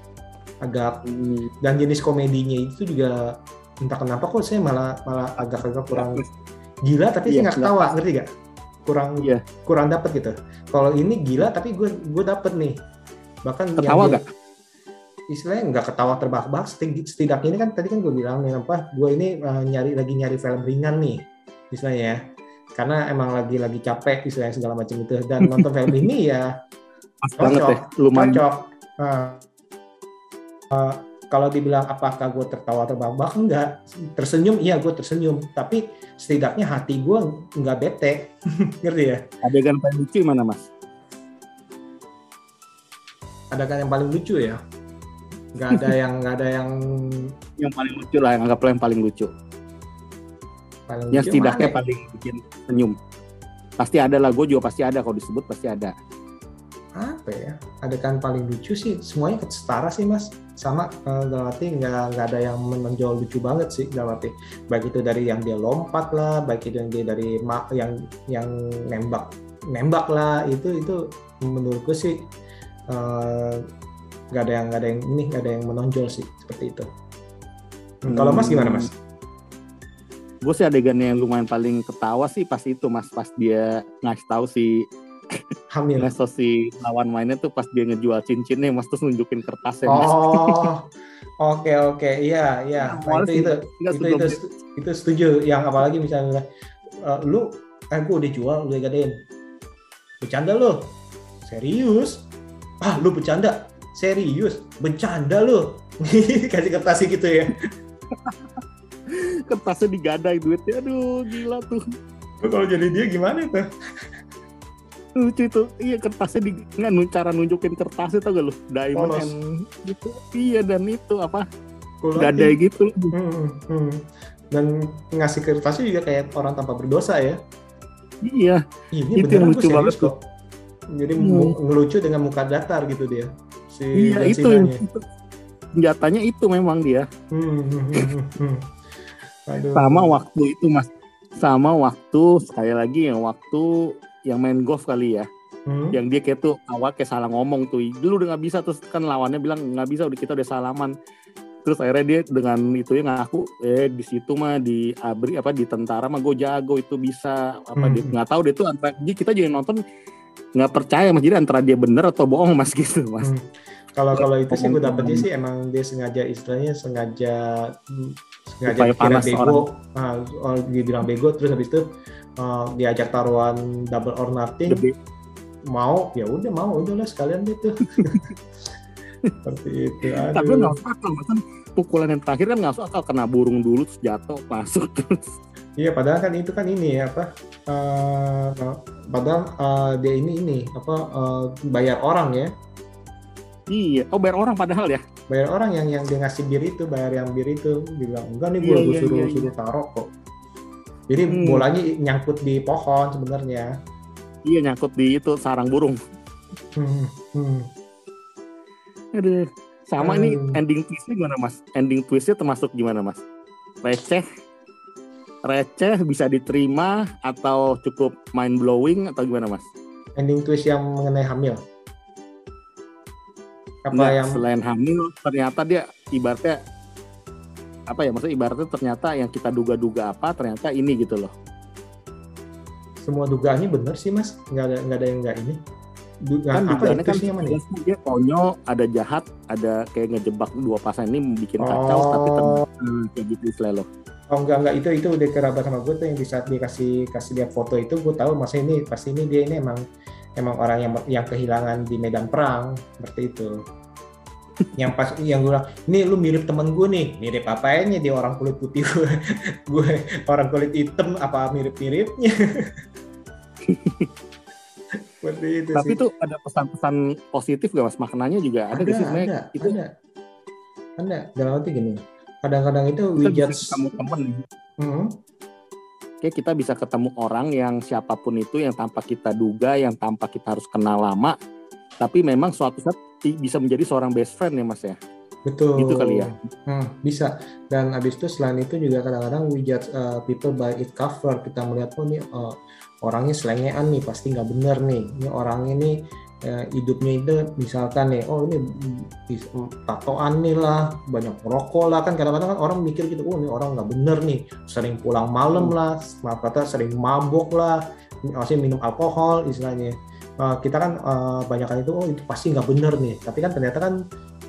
Agak Hmm, dan jenis komedinya itu juga entah kenapa kok saya malah malah agak-agak kurang gila tapi Iya, saya nggak ketawa ngerti gak kurang Iya. kurang dapet gitu kalau ini gila tapi gue gue dapet nih bahkan Ketawa nggak? istilahnya nggak ketawa terbahak-bahak setid- setidaknya ini kan tadi kan gue bilang nih apa gue ini uh, nyari lagi nyari film ringan nih istilahnya ya karena emang lagi lagi capek istilahnya segala macam itu dan nonton film ini ya Pas banget cocok, ya. Lumayan. cocok Nah, uh, kalau dibilang apakah gue tertawa terbahak-bahak enggak tersenyum iya gue tersenyum tapi setidaknya hati gue nggak bete ngerti ya Adegan paling lucu mana mas? ada kan yang paling lucu ya nggak ada yang nggak ada yang Yang paling lucu lah, yang anggaplah yang paling lucu. paling Yang lucu setidaknya mana ya? paling bikin senyum. Pasti ada lah, gue juga pasti ada kalau disebut pasti ada. Apa ya. Adegan paling lucu sih semuanya setara sih mas. Sama eh, dalam arti nggak nggak ada yang menonjol lucu banget sih dalam arti baik itu dari yang dia lompat lah baik itu yang dia dari yang yang nembak nembak lah itu itu menurut gue sih eh, nggak ada yang nggak ada yang ini nggak ada yang menonjol sih seperti itu. Hmm, kalau mas gimana mas? Gue sih adegannya yang lumayan paling ketawa sih pas itu mas, pas dia ngasih tahu si hamil Neso si lawan mainnya tuh pas dia ngejual cincinnya mas terus nunjukin kertasnya mas. Oh, oke oke, iya iya. Nah, itu itu itu, sebelum itu itu setuju. Yang apalagi misalnya eh, lu, eh gue udah jual, lu gadein. Bercanda lu, serius? Ah, lu bercanda, serius? Bercanda lu? Kasih kertas gitu ya. kertasnya digadai duitnya, aduh gila tuh. Lu kalau jadi dia gimana tuh? Lucu itu iya kertasnya di nggak cara nunjukin kertasnya tau gak lu diamond Polos. and gitu iya dan itu apa gadai gitu Hmm, hmm. Dan ngasih kertasnya juga kayak orang tanpa berdosa ya. iya Ini Itu lucu banget kok. Jadi Hmm. ngelucu dengan muka datar gitu dia. Si iya itu senjatanya itu memang dia Hmm, hmm, hmm, hmm. Aduh. sama waktu itu mas sama waktu sekali lagi yang waktu yang main golf kali ya. Hmm. yang dia kayak tuh awal kayak salah ngomong tuh. Dulu udah nggak bisa terus kan lawannya bilang nggak bisa udah kita udah salaman. Terus akhirnya dia dengan itu ya ngaku eh di situ mah di abri apa di tentara mah gue jago itu bisa. Apa Hmm. dia nggak tahu dia tuh antara jadi kita jadi nonton nggak percaya mas jadi antara dia bener atau bohong mas gitu mas. Hmm. Kalau kalau itu sih gue dapetnya sih emang dia sengaja istilahnya sengaja hmm, sengaja Supaya panas bego, ah, oh, dia bilang bego terus habis itu uh, diajak taruhan double or nothing Gede. mau ya udah mau udahlah sekalian gitu seperti itu aduh. tapi nggak akal kan pukulan yang terakhir kan nggak akal kena burung dulu terus jatuh masuk terus Iya, padahal kan itu kan ini ya apa? eh, padahal eh, dia ini ini apa eh, bayar orang ya, iya oh bayar orang padahal ya bayar orang yang yang dia ngasih bir itu, bayar yang bir itu, bilang enggak nih gue Iya, iya, suruh iya, iya. suruh taruh kok. Jadi Hmm. bolanya nyangkut di pohon sebenarnya. iya nyangkut di itu sarang burung Hmm, hmm. Aduh. Sama ini Hmm. ending twistnya gimana mas? Ending twistnya termasuk gimana mas? Receh, receh bisa diterima atau cukup mind blowing atau gimana mas? Ending twist yang mengenai hamil. Apa Nggak, yang selain hamil ternyata dia ibaratnya apa ya maksudnya ibaratnya ternyata yang kita duga-duga apa ternyata ini gitu loh. semua dugaannya benar sih mas? Nggak ada nggak ada yang nggak ini. Dugaan kan apa ya? dugaannya kan mana? ya? dia konyol, ada jahat, ada kayak ngejebak dua pasangan ini bikin kacau tapi Oh. ternyata hmm, kayak gitu loh. Oh enggak enggak itu itu udah kerabat sama gue tuh yang di saat dia kasih kasih lihat foto itu gue tahu masa ini pasti ini dia ini emang emang orang yang yang kehilangan di medan perang seperti itu. Yang pas yang gue bilang ini lu mirip temen gue nih. Mirip apanya dia orang kulit putih gue gue orang kulit hitam apa mirip miripnya seperti itu Tapi sih. tuh ada pesan-pesan positif gak mas? Maknanya juga ada, ada sih ada itu ada. Ada. Dalam arti gini kadang-kadang itu we kita bisa judge ketemu temen nih. Hmm. kayak kita bisa ketemu orang yang siapa pun itu yang tanpa kita duga, yang tanpa kita harus kenal lama, tapi memang suatu saat bisa menjadi seorang best friend ya mas ya. Betul. Gitu kali ya. Hmm, bisa. Dan habis itu selain itu juga kadang-kadang we judge uh, people by its cover. Kita melihat oh nih uh, orangnya selengean nih, pasti nggak bener nih. Ini orang ini uh, hidupnya itu misalkan nih, oh ini bis- tatoan nih lah, banyak merokok lah kan kadang-kadang kan orang mikir gitu, oh ini orang nggak bener nih, sering pulang malam lah, maaf kata sering mabok lah, maksudnya minum alkohol istilahnya. Uh, kita kan uh, banyak itu, oh itu pasti nggak bener nih. Tapi kan ternyata kan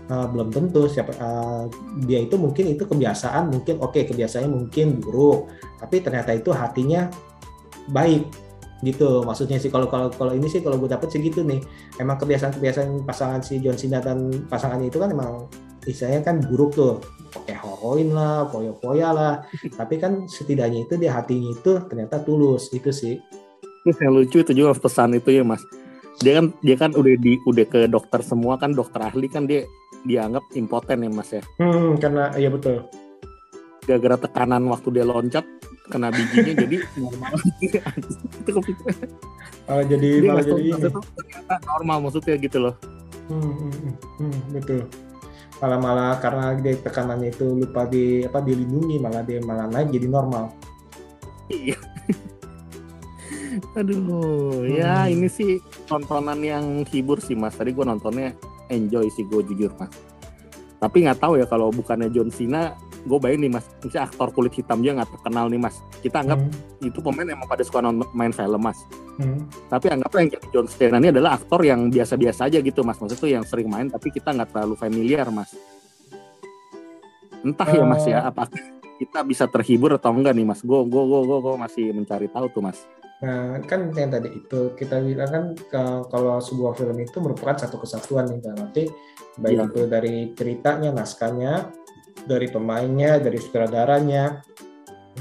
uh, belum tentu siapa uh, dia itu mungkin itu kebiasaan mungkin oke kebiasaannya mungkin buruk. Tapi ternyata itu hatinya baik gitu. Maksudnya sih kalau kalau kalau ini sih kalau gue dapet sih gitu nih. Emang kebiasaan-kebiasaan pasangan si John Cena dan pasangannya itu kan emang istilahnya kan buruk tuh. Pakai heroin lah poya-poya lah. Tapi kan setidaknya itu di hatinya itu ternyata tulus itu sih. Terus yang lucu itu juga pesan itu ya mas. Dia kan dia kan udah di udah ke dokter semua kan dokter ahli kan dia dianggap impoten ya mas ya. hmm, karena iya betul Gara-gara tekanan waktu dia loncat kena bijinya jadi normal. itu kepikiran. Uh, jadi Dia malah jadi ini ternyata normal maksudnya gitu loh. Hmm, hmm, hmm, hmm, betul. Malah malah karena dia tekanannya itu lupa di apa dilindungi malah dia malah naik jadi normal. Iya. Aduh, ya Hmm. ini sih tontonan yang hibur sih mas. Tadi gue nontonnya enjoy sih gue jujur mas. Tapi nggak tahu ya kalau bukannya John Cena, gue bayangin nih mas, misalnya aktor kulit hitam dia nggak terkenal nih mas. Kita anggap Hmm, itu pemain emang pada suka nonton main film mas. hmm, Tapi anggaplah yang jadi John Cena ini adalah aktor yang biasa-biasa aja gitu mas. Maksudnya tuh yang sering main tapi kita nggak terlalu familiar mas. Entah ya mas ya, Eh. apakah kita bisa terhibur atau enggak nih mas? Gue gue gue gue masih mencari tahu tuh mas. Nah, kan yang tadi itu kita bilang kan ke- kalau sebuah film itu merupakan satu kesatuan nih dalam arti baik Iya. itu dari ceritanya, naskahnya, dari pemainnya, dari sutradaranya,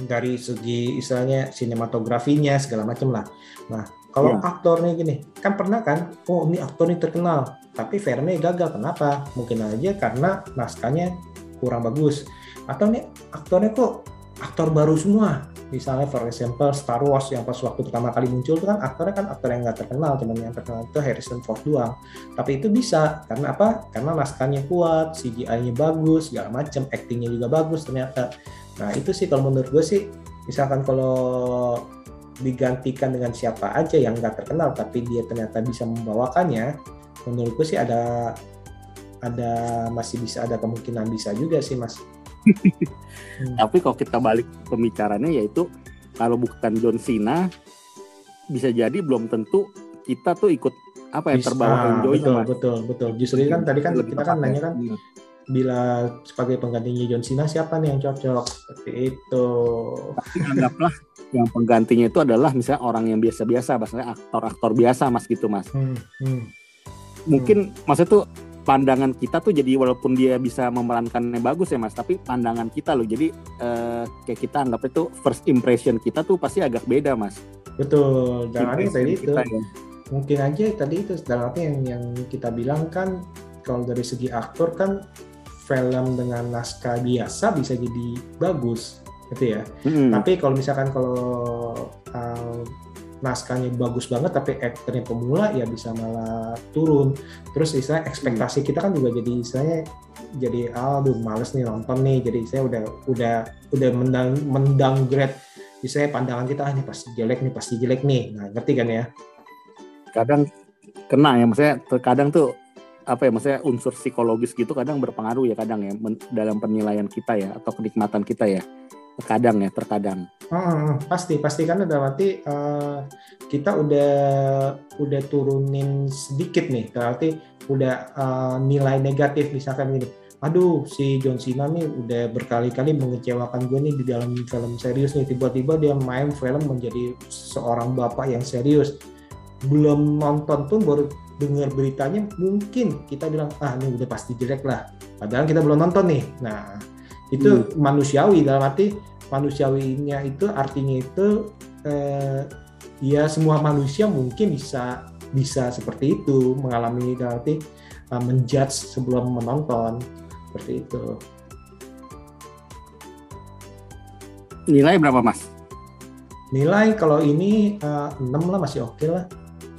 dari segi istilahnya sinematografinya segala macam lah. Nah, kalau Iya. aktornya gini, kan pernah kan, oh ini aktor ini terkenal, tapi filmnya gagal. Kenapa? Mungkin aja karena naskahnya kurang bagus. Atau nih aktornya kok aktor baru semua. Misalnya for example Star Wars yang pas waktu pertama kali muncul itu kan aktornya kan aktor yang nggak terkenal, cuman yang terkenal itu Harrison Ford doang. Tapi itu bisa karena apa? Karena naskahnya kuat, CGI-nya bagus, segala macam, actingnya juga bagus ternyata. Nah itu sih kalau menurut gue sih, misalkan kalau digantikan dengan siapa aja yang nggak terkenal tapi dia ternyata bisa membawakannya, menurut gue sih ada ada masih bisa ada kemungkinan bisa juga sih mas. Hmm. Tapi kalau kita balik pembicaranya yaitu kalau bukan John Cena bisa jadi belum tentu kita tuh ikut apa ya Bisa- terbawa ah, enjoy betul, Mas. betul betul justru kan tadi kan Lebih kita kan nanya kan Iya. bila sebagai penggantinya John Cena siapa nih yang cocok seperti itu Tapi anggaplah yang penggantinya itu adalah misalnya orang yang biasa-biasa, misalnya aktor-aktor biasa mas gitu mas. hmm, hmm. Mungkin maksudnya tuh pandangan kita tuh jadi walaupun dia bisa memerankannya bagus ya mas, tapi pandangan kita loh. Jadi eh, kayak kita anggap itu first impression kita tuh pasti agak beda mas. betul dan tadi itu Kita ya. mungkin aja tadi itu dalam arti yang yang kita bilang kan kalau dari segi aktor kan film dengan naskah biasa bisa jadi bagus gitu ya Mm-mm. Tapi kalau misalkan kalau uh, naskahnya bagus banget tapi aktornya pemula ya bisa malah turun. Terus istilah ekspektasi kita kan juga jadi istilahnya jadi aduh males nih nonton nih. Jadi saya udah udah udah mendang mendowngrade istilahnya pandangan kita ah ini pasti jelek nih pasti jelek nih. Nah, ngerti kan ya? kadang kena ya maksudnya terkadang tuh apa ya maksudnya unsur psikologis gitu kadang berpengaruh ya kadang ya men- dalam penilaian kita ya atau kenikmatan kita ya terkadang ya terkadang. Hmm, pasti pasti. Karena dalam arti eh, kita udah udah turunin sedikit nih. Berarti udah eh, nilai negatif. Misalkan gini aduh si John Cena nih udah berkali-kali mengecewakan gue nih di dalam film serius nih. Tiba-tiba dia main film menjadi seorang bapak yang serius. Belum nonton pun baru dengar beritanya mungkin kita bilang ah ini udah pasti jelek lah. Padahal kita belum nonton nih. Nah itu manusiawi dalam arti manusiawinya itu artinya itu eh, ya semua manusia mungkin bisa bisa seperti itu mengalami arti eh, menjudge sebelum menonton seperti itu. Nilai berapa mas? Nilai kalau ini uh, 6 lah masih oke lah.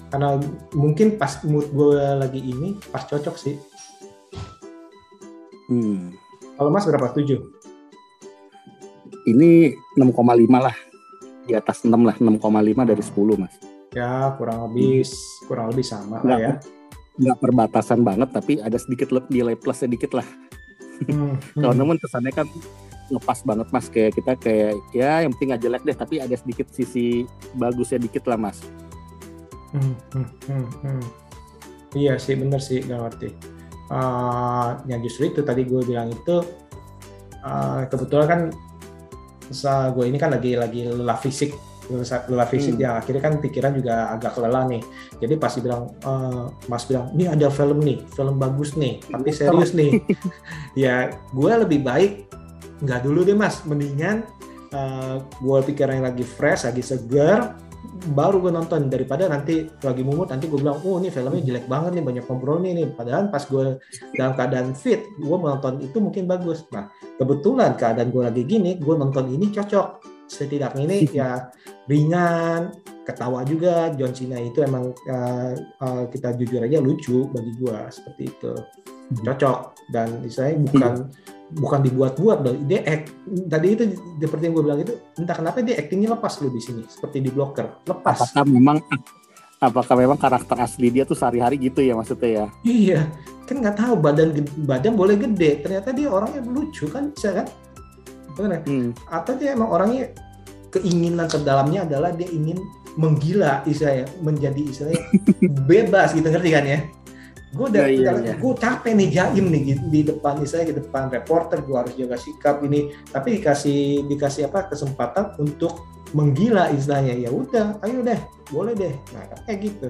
Karena mungkin pas mood gue lagi ini pas cocok sih. Hmm. kalau mas berapa? 7 Ini 6,5 lah. Di atas 6 lah, 6,5 dari 10 mas. ya kurang lebih kurang lebih sama lah ya Nggak perbatasan banget, tapi ada sedikit nilai plus sedikit lah. Hmm, Kalau hmm. namun kesannya kan ngepas banget mas kayak kita kayak ya yang penting nggak jelek deh tapi ada sedikit sisi bagusnya dikit lah mas Hmm, hmm, hmm, hmm. Iya sih, bener sih, gak ngerti. Uh, ya justru itu tadi gue bilang itu uh, kebetulan kan sa gue ini kan lagi lagi lelah fisik, lelah fisik Hmm. ya akhirnya kan pikiran juga agak lelah nih. Jadi pasti bilang, uh, Mas bilang, ini ada film nih, film bagus nih, tapi serius nih. ya gue lebih baik nggak dulu deh Mas, mendingan uh, gue pikiran lagi fresh, lagi segar, baru gue nonton daripada nanti lagi mumut nanti gue bilang oh ini filmnya jelek banget nih banyak ngobrol nih nih. Padahal pas gue dalam keadaan fit gue menonton itu mungkin bagus. Nah kebetulan keadaan gue lagi gini gue nonton ini cocok. Setidaknya ini ya ringan ketawa juga. John Cena itu emang uh, uh, kita jujur aja lucu bagi gue seperti itu. Cocok. Dan saya bukan bukan dibuat-buat loh dia act tadi itu seperti yang gue bilang itu entah kenapa dia actingnya lepas loh di sini seperti di blocker lepas. Apakah memang apakah memang karakter asli dia tuh sehari-hari gitu ya maksudnya ya? Iya kan nggak tahu badan badan boleh gede ternyata dia orangnya lucu kan bisa kan? Benar Hmm. atau dia emang orangnya keinginan terdalamnya adalah dia ingin menggila istilahnya menjadi istilahnya bebas gitu ngerti kan ya gue udah, udah- iya. gue capek nih jaim nih di, di depan istilahnya di depan reporter gue harus jaga sikap ini. Tapi dikasih dikasih apa kesempatan untuk menggila istilahnya. Ya udah ayo deh boleh deh. Nah kayak gitu.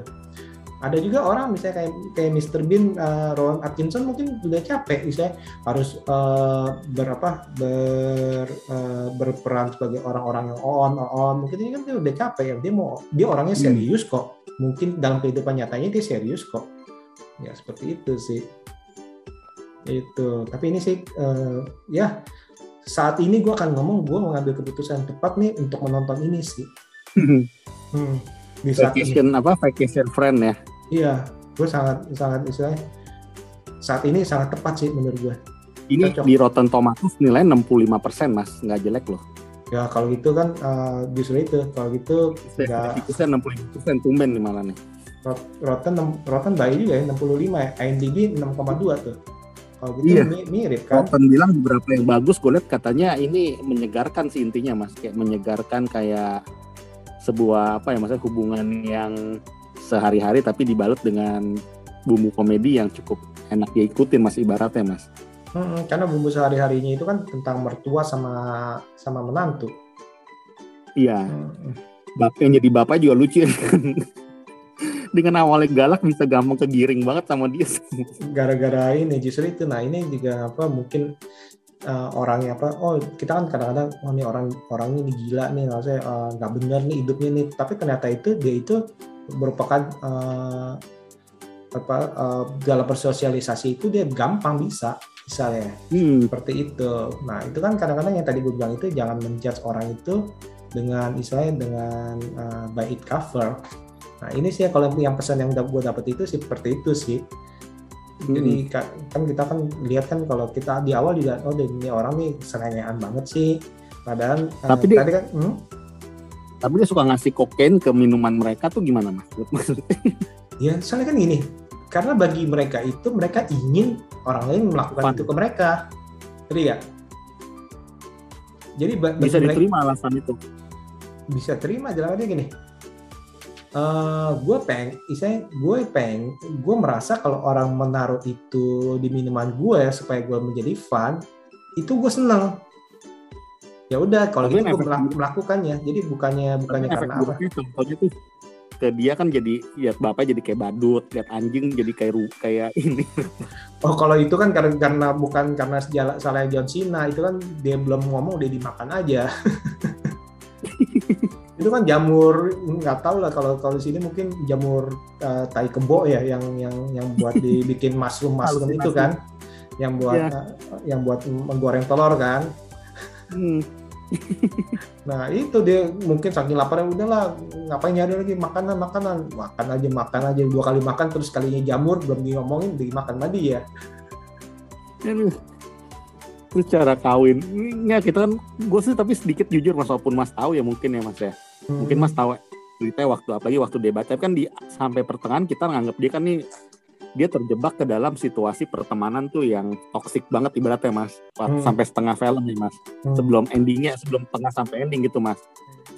Ada juga orang misalnya kayak kayak Mr. Bean, uh, Rowan Atkinson mungkin udah capek misalnya harus uh, berapa ber uh, berperan sebagai orang-orang yang on on. Mungkin ini kan dia udah capek ya. Dia mau dia orangnya Hmm. serius kok. Mungkin dalam kehidupan nyatanya dia serius kok ya seperti itu sih. Itu. Tapi ini sih uh, ya saat ini gue akan ngomong gue mengambil keputusan tepat nih untuk menonton ini sih. Hmm, di saat ini. Vacation apa vacation friend ya? Iya, gue sangat sangat istilahnya saat ini sangat tepat sih menurut gue. ini Cocok. di Rotten Tomatoes nilai 65% mas. Nggak jelek loh. Ya kalau gitu kan uh, justru itu. Kalau gitu nggak saya 65% tumben nih malah nih Rotten Rotten baik juga ya 65 ya, IMDb 6,2 tuh. Kalau gitu Iya. mi- mirip kan? Rotten bilang beberapa yang bagus gue lihat katanya ini menyegarkan sih intinya mas kayak menyegarkan kayak sebuah apa ya maksudnya hubungan yang sehari-hari tapi dibalut dengan bumbu komedi yang cukup enak diikutin mas ibaratnya mas Mm-mm, karena bumbu sehari-harinya itu kan tentang mertua sama sama menantu. iya Mm-mm. bapak yang jadi bapak juga lucu ya. dengan awalnya galak bisa gampang kegiring banget sama dia Gara-gara ini justru itu. Nah ini juga apa mungkin uh, orangnya apa? Oh kita kan kadang-kadang oh ini orang orangnya ini gila nih, maksudnya uh, nggak benar nih hidupnya nih. Tapi ternyata itu dia itu merupakan uh, apa uh, dalam bersosialisasi itu dia gampang bisa misalnya hmm. seperti itu. Nah itu kan kadang-kadang yang tadi gue bilang itu jangan menjudge orang itu dengan istilahnya dengan uh, by it cover. Nah ini sih kalau yang pesan yang gue dapet itu sih seperti itu sih. Jadi ka- kan kita kan lihat kan kalau kita di awal juga oh ini orang nih serengean banget sih. Padahal uh, Tapi dia- tadi kan hmm, tapi dia suka ngasih kokain ke minuman mereka tuh gimana mas maksudnya ya soalnya kan gini karena bagi mereka itu mereka ingin orang lain melakukan Fun. itu ke mereka. Jadi ya. Jadi bisa mereka- diterima alasan itu bisa terima jalannya gini eh gue peng, istilahnya gue peng, gue merasa kalau orang menaruh itu di minuman gue supaya gue menjadi fun, itu gue seneng. Ya udah, kalau gitu gue melakukannya. Jadi bukannya bukannya karena apa? contohnya tuh ke dia kan jadi lihat bapak jadi kayak badut lihat anjing jadi kayak ru kayak ini Oh kalau itu kan karena, karena bukan karena salah John Cena, itu kan dia belum ngomong dia dimakan aja. itu kan jamur nggak tahu lah kalau kalau di sini mungkin jamur eh, tai kebo ya yang yang yang buat dibikin mushroom mushroom itu kan. Yang buat Iya. eh, yang buat menggoreng telur kan. Hmm. nah itu dia mungkin saking laparnya udahlah ngapain nyari lagi makanan makanan? Makan aja makan aja. Dua kali makan terus kalinya jamur belum diomongin dimakan tadi ya. Terus cara kawin, nggak kita kan, gue sih tapi sedikit jujur mas, walaupun mas tahu ya mungkin ya mas ya, mungkin mas tahu ceritanya waktu apalagi waktu debat, tapi kan di sampai pertengahan kita nganggap dia kan nih dia terjebak ke dalam situasi pertemanan tuh yang toksik banget ibaratnya mas, Hmm. sampai setengah film nih mas, Hmm. sebelum endingnya, sebelum tengah sampai ending gitu mas,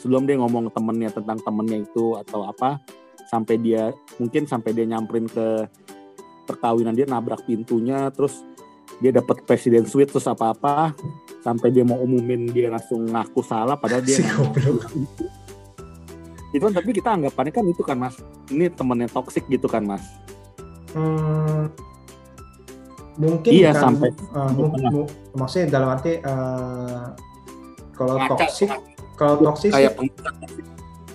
sebelum dia ngomong temennya tentang temennya itu atau apa, sampai dia mungkin sampai dia nyamperin ke perkawinan dia nabrak pintunya, terus dia dapat presiden suite terus apa-apa sampai dia mau umumin dia langsung ngaku salah padahal dia Si. Itu kan tapi kita anggapannya kan itu kan mas ini temennya toksik gitu kan mas Hmm, mungkin Iya, bukan- sampai mu- maksudnya dalam arti eh, kalau toksik kalau toksik kayak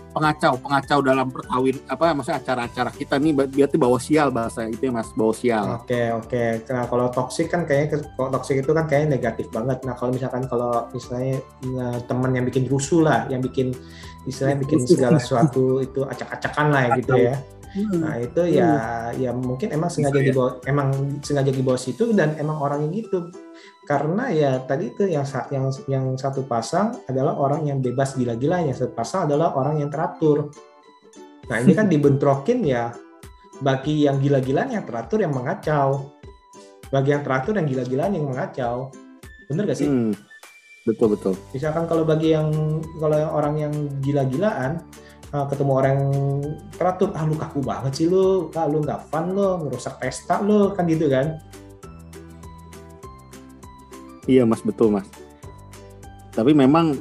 pengacau pengacau dalam perkawin apa maksudnya acara-acara kita nih berarti bawa sial bahasa itu ya mas bawa sial Oke oke. Nah kalau toksik kan kayaknya kalau toksik itu kan kayaknya negatif banget. Nah kalau misalkan kalau misalnya eh, teman yang bikin rusuh lah, yang bikin istilahnya bikin Rusuh. segala sesuatu itu acak-acakan lah gitu ya. Nah itu ya ya mungkin emang sengaja Bisa ya. dibawa emang sengaja dibawa situ dan emang orangnya gitu. Karena ya tadi itu yang yang yang satu pasang adalah orang yang bebas gila-gilanya, satu pasang adalah orang yang teratur. Nah ini kan dibentrokin ya bagi yang gila-gilaan yang teratur yang mengacau. Bagi yang teratur yang gila-gilaan yang mengacau. Bener gak sih? Hmm, betul betul. Misalkan kalau bagi yang kalau orang yang gila-gilaan uh, ketemu orang yang teratur, ah lu kaku banget sih lu, ah lu nggak fun lu, ngerusak pesta lu, kan gitu kan? iya mas betul mas. Tapi memang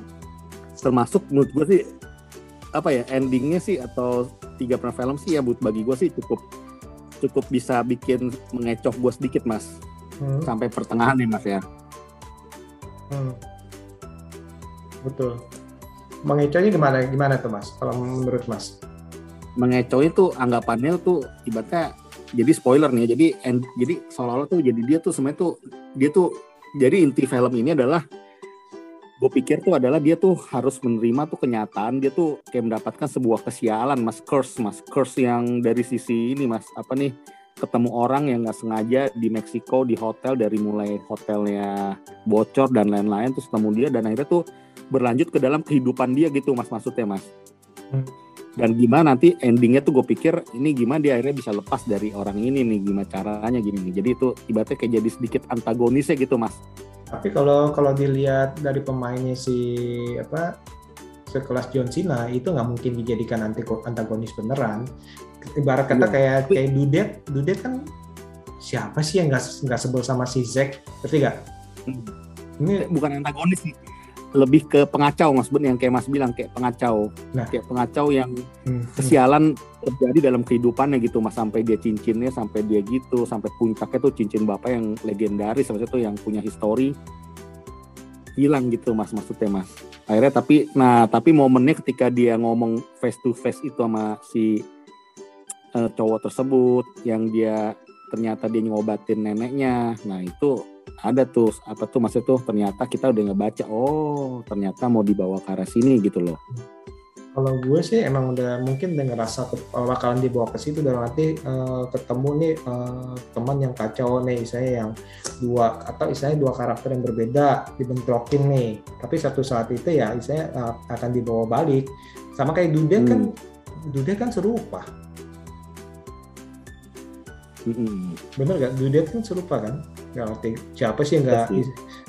termasuk menurut gue sih apa ya endingnya sih atau tiga pernah film sih ya buat bagi gue sih cukup cukup bisa bikin mengecoh gue sedikit mas. Hmm, sampai pertengahan nih mas ya. Hmm. Betul. Mengecohnya gimana gimana tuh mas? Kalau menurut mas? mengecoh itu anggapannya tuh ibaratnya jadi spoiler nih jadi end, jadi seolah-olah tuh jadi dia tuh sebenarnya tuh dia tuh jadi inti film ini adalah gue pikir tuh adalah dia tuh harus menerima tuh kenyataan dia tuh kayak mendapatkan sebuah kesialan mas curse mas curse yang dari sisi ini mas apa nih ketemu orang yang nggak sengaja di Meksiko di hotel dari mulai hotelnya bocor dan lain-lain terus ketemu dia dan akhirnya tuh berlanjut ke dalam kehidupan dia gitu mas maksudnya mas Hmm. dan gimana nanti endingnya tuh gue pikir ini gimana dia akhirnya bisa lepas dari orang ini nih gimana caranya gini nih jadi itu ibaratnya kayak jadi sedikit antagonisnya gitu mas Tapi kalau kalau dilihat dari pemainnya si apa sekelas John Cena itu nggak mungkin dijadikan anti antagonis beneran. Ibarat kata Iya. kayak kayak Dudet, Dudet kan siapa sih yang nggak nggak sebel sama si Zack, ngerti nggak? Hmm. Ini bukan antagonis sih lebih ke pengacau mas Ben yang kayak mas bilang kayak pengacau Nah. kayak pengacau yang hmm, kesialan terjadi dalam kehidupannya gitu mas sampai dia cincinnya sampai dia gitu sampai puncaknya tuh cincin bapak yang legendaris maksudnya tuh yang punya histori hilang gitu mas maksudnya mas akhirnya tapi nah tapi momennya ketika dia ngomong face to face itu sama si eh, cowok tersebut yang dia ternyata dia ngobatin neneknya. Nah itu ada tuh apa tuh maksudnya tuh? Ternyata kita udah ngebaca oh ternyata mau dibawa ke arah sini gitu loh. Kalau gue sih emang udah mungkin udah ngerasa ke- bakalan dibawa ke situ dalam arti eh, ketemu nih eh, teman yang kacau nih saya yang dua atau istilahnya dua karakter yang berbeda dibentrokin nih. Tapi satu saat itu ya istilahnya eh, akan dibawa balik. Sama kayak Dudet kan Dudet kan serupa Mm-mm. bener gak Dudet kan serupa kan? Nggak ngerti. Siapa sih yang Pasti.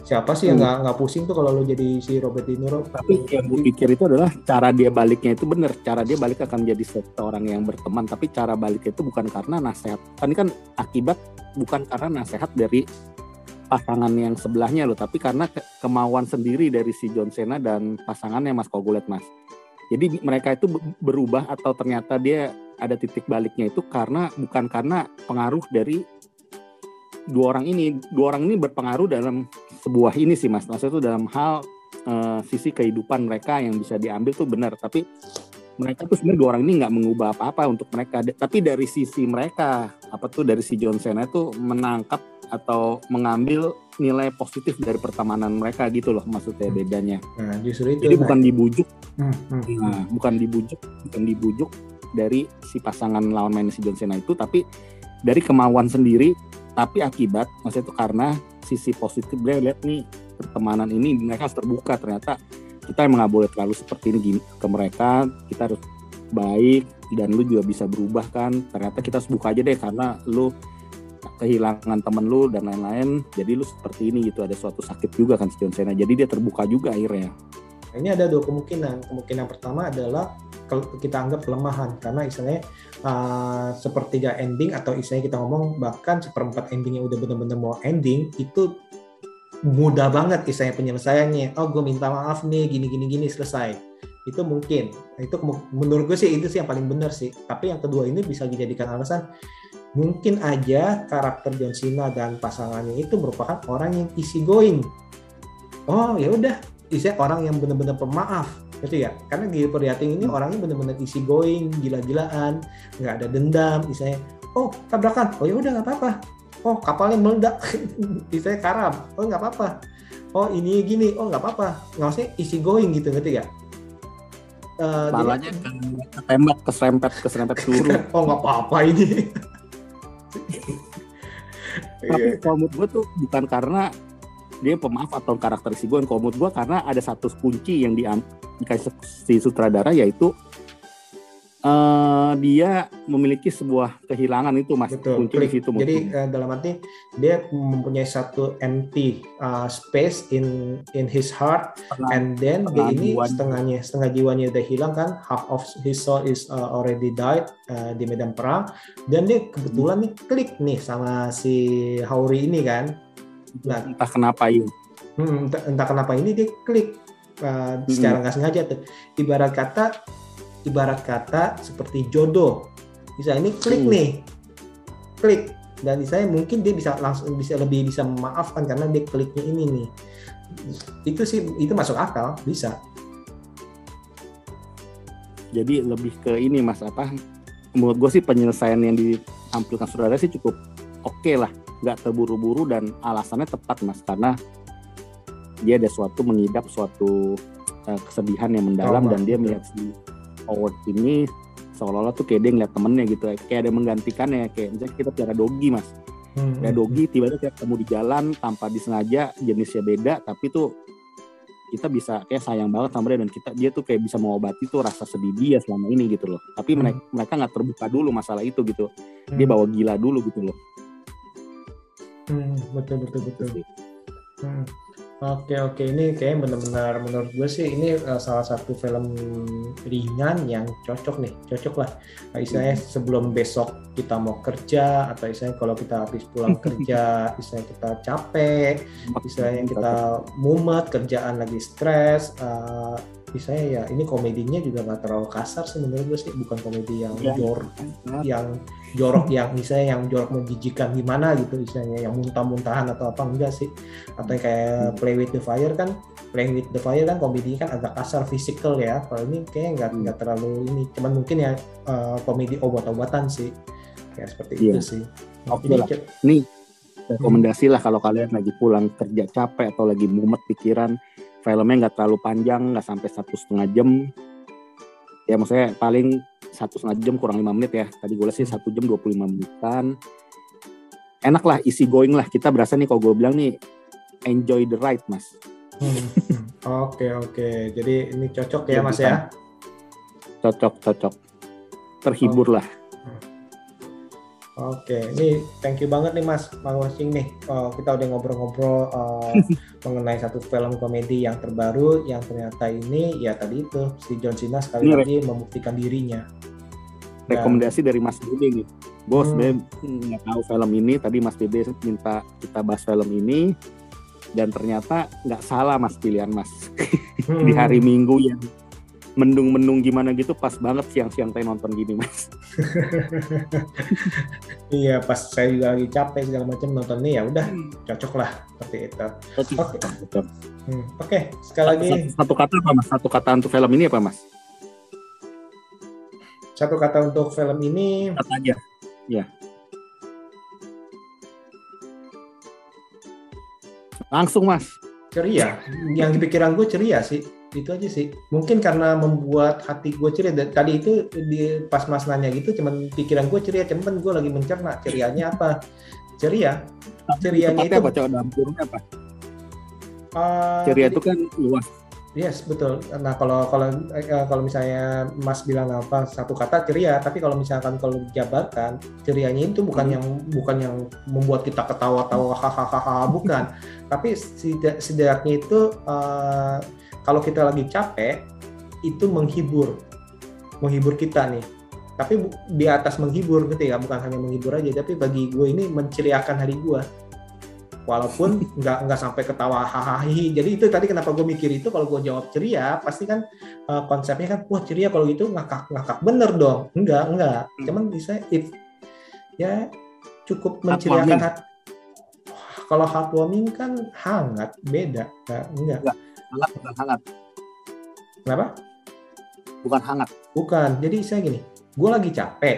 siapa sih yang nggak nggak pusing tuh kalau lo jadi si Robert De Niro? Tapi yang gue pikir itu adalah cara dia baliknya itu benar cara dia balik akan jadi seorang yang berteman. Tapi cara baliknya itu bukan karena nasihat. Kan ini kan akibat bukan karena nasihat dari pasangan yang sebelahnya loh tapi karena ke- kemauan sendiri dari si John Cena dan pasangannya Mas. Kogulet Mas. Jadi di- mereka itu be- berubah atau ternyata dia ada titik baliknya itu karena bukan karena pengaruh dari dua orang ini. Dua orang ini berpengaruh dalam sebuah ini sih mas. Maksudnya itu dalam hal eh, sisi kehidupan mereka yang bisa diambil tuh benar. Tapi mereka tuh sebenarnya dua orang ini nggak mengubah apa-apa untuk mereka. Tapi dari sisi mereka apa tuh dari si John Cena tuh menangkap atau mengambil nilai positif dari pertemanan mereka gitu loh maksudnya bedanya. Nah, justru itu. Jadi bukan dibujuk, Hmm, hmm, hmm. nah, bukan dibujuk, bukan dibujuk dari si pasangan lawan main si John Cena itu, tapi dari kemauan sendiri, tapi akibat maksudnya itu karena sisi positif dia lihat nih pertemanan ini mereka harus terbuka ternyata kita emang nggak boleh terlalu seperti ini gini ke mereka kita harus baik dan lu juga bisa berubah kan ternyata kita harus buka aja deh karena lu kehilangan temen lu dan lain-lain jadi lu seperti ini gitu ada suatu sakit juga kan si John Cena jadi dia terbuka juga akhirnya ini ada dua kemungkinan. Kemungkinan pertama adalah kita anggap kelemahan karena istilahnya uh, sepertiga ending atau istilahnya kita ngomong bahkan seperempat ending yang udah benar-benar mau ending itu mudah banget istilahnya penyelesaiannya. Oh, gue minta maaf nih, gini gini gini selesai. Itu mungkin. Itu menurut gue sih itu sih yang paling benar sih. Tapi yang kedua ini bisa dijadikan alasan mungkin aja karakter John Cena dan pasangannya itu merupakan orang yang easy going. Oh ya udah, istilah orang yang benar-benar pemaaf, gitu ya. Karena di Prihatin ini orangnya benar-benar easy going, gila-gilaan, nggak ada dendam, istilahnya. Oh tabrakan, oh ya udah nggak apa-apa. Oh kapalnya meledak, istilahnya karam, oh nggak apa-apa. Oh ini gini, oh nggak apa-apa. Nggak usah easy going gitu, ngerti ya? Eh, dia- Palanya kan ketembak, keserempet, keserempet peluru. oh nggak apa-apa ini. Tapi kalau menurut gue tuh bukan karena dia pemaaf atau karakter si gue. Kalau menurut gue karena ada satu kunci yang di dikasih si sutradara yaitu eh dia memiliki sebuah kehilangan itu mas. Betul, kunci di situ Jadi eh, dalam arti dia mempunyai satu empty uh, space in in his heart Setengah- and then dia ini jiwanya. setengahnya setengah jiwanya udah hilang kan. Half of his soul is uh, already died uh, di medan perang. Dan dia kebetulan nih klik nih sama si Hauri ini kan nah entah kenapa ya Hmm, entah, entah kenapa ini dia klik uh, secara nggak sengaja tuh. Ibarat kata, ibarat kata seperti jodoh. Bisa ini klik Hmm. nih, klik dan saya mungkin dia bisa langsung bisa lebih bisa memaafkan karena dia kliknya ini nih. Itu sih itu masuk akal bisa. jadi lebih ke ini mas apa menurut gue sih penyelesaian yang ditampilkan saudara sih cukup oke lah nggak terburu-buru dan alasannya tepat mas karena dia ada suatu mengidap suatu eh, kesedihan yang mendalam Trauma, dan dia melihat si Howard ini seolah-olah tuh kayak dia ngeliat temennya gitu kayak ada menggantikannya kayak misalnya kita piara dogi mas Hmm. ya dogi tiba-tiba kita ketemu di jalan tanpa disengaja jenisnya beda tapi tuh kita bisa kayak sayang banget sama dia dan kita dia tuh kayak bisa mengobati tuh rasa sedih dia selama ini gitu loh tapi Hmm. mereka mereka nggak terbuka dulu masalah itu gitu dia Hmm. bawa gila dulu gitu loh Hmm, betul betul betul. Hmm. Oke oke. Ini kayak benar-benar menurut gue sih ini uh, salah satu film ringan yang cocok nih. Cocok lah. Nah, istilahnya sebelum besok kita mau kerja atau istilahnya kalau kita habis pulang kerja istilahnya kita capek istilahnya kita mumet kerjaan lagi stres uh, istilahnya ya ini komedinya juga nggak terlalu kasar sih menurut gue sih. Bukan komedi yang Iya. jor yang jorok yang misalnya yang jorok menjijikan gimana gitu misalnya yang muntah-muntahan atau apa enggak sih atau yang kayak Hmm. Play with the Fire kan Play with the Fire kan komedinya kan agak kasar fisikal ya kalau ini kayaknya nggak Hmm. nggak terlalu ini cuman mungkin ya eh, komedi obat-obatan sih kayak seperti Iya. itu sih Oke Ini lah. nih rekomendasi lah kalau kalian lagi pulang kerja capek atau lagi mumet pikiran filmnya nggak terlalu panjang nggak sampai satu setengah jam ya maksudnya paling satu setengah jam kurang lima menit ya. Tadi gue lihat sih satu jam 25 menitan. Enak lah easy going lah. Kita berasa nih kalau gue bilang nih enjoy the ride mas. Hmm. Oke oke. Jadi ini cocok ya mas ya? cocok cocok. Terhibur lah Oke, ini thank you banget nih Mas Mang Wasing nih. Oh, kita udah ngobrol-ngobrol eh, mengenai satu film komedi yang terbaru yang ternyata ini ya tadi itu si John Cena sekali Ini lagi membuktikan dirinya. Dan- rekomendasi dari Mas Dede nih gue Hmm. sebenarnya nggak tahu film ini tadi Mas Dede minta kita bahas film ini dan ternyata nggak salah Mas pilihan Mas di Hmm. hari Minggu yang mendung-mendung gimana gitu pas banget siang-siang saya nonton gini Mas. Iya, pas saya juga lagi capek segala macam nonton ini ya udah cocok lah seperti itu. Oke. Betul. Hmm, Oke, sekali lagi. Satu, satu kata apa Mas? Satu kata untuk film ini apa Mas? Satu kata untuk film ini. Kata aja. Langsung mas. ceria. Yang di pikiran gue ceria sih itu aja sih mungkin karena membuat hati gue ceria Dan tadi itu di pas mas nanya gitu cuman pikiran gue ceria cuman gue lagi mencerna cerianya apa ceria cerianya itu apa coba apa? uh, Ceria jadi- itu kan luas. Yes, betul. Nah, kalau kalau eh, kalau misalnya Mas bilang apa satu kata ceria, tapi kalau misalkan kalau dijabarkan, cerianya itu bukan Hmm. yang bukan yang membuat kita ketawa-tawa hahaha bukan. tapi setidak- setidaknya itu eh, kalau kita lagi capek itu menghibur. Menghibur kita nih. Tapi di atas menghibur gitu ya, bukan hanya menghibur aja, tapi bagi gue ini menceriakan hari gue. Walaupun nggak nggak sampai ketawa hahaha. Jadi itu tadi kenapa gue mikir itu kalau gue jawab ceria pasti kan uh, konsepnya kan wah ceria kalau gitu ngakak ngakak bener dong. Enggak enggak. Hmm. Cuman bisa it ya cukup menceriakan hati. Kalau heartwarming kan hangat beda. Nggak, enggak. Hangat bukan hangat. Kenapa? Bukan hangat. Bukan. Jadi saya gini, gue lagi capek.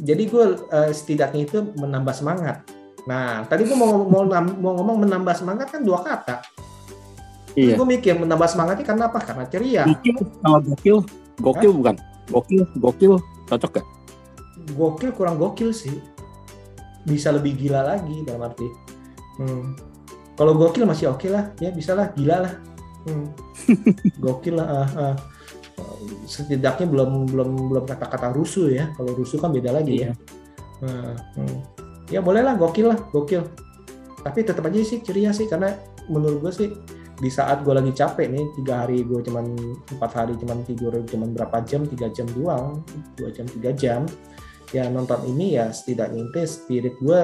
Jadi gue eh, setidaknya itu menambah semangat. Nah, tadi gue mau mau mau ngomong menambah semangat kan dua kata. Iya. Gue mikir menambah semangatnya karena apa? Karena ceria. Gokil sama gokil. Gokil bukan. Gokil, gokil cocok gak? Gokil kurang gokil sih. Bisa lebih gila lagi dalam arti. Hmm. Kalau gokil masih oke lah, ya bisa lah, gila lah. Hmm. gokil lah. ah, ah. Setidaknya belum belum belum kata-kata rusuh ya. Kalau rusuh kan beda lagi ya. Nah, hmm. Ya boleh lah, gokil lah, gokil. Tapi tetap aja sih ceria sih karena menurut gue sih di saat gue lagi capek nih tiga hari gue cuman empat hari cuman tidur cuman berapa jam tiga jam doang dua jam tiga jam ya nonton ini ya setidaknya spirit gue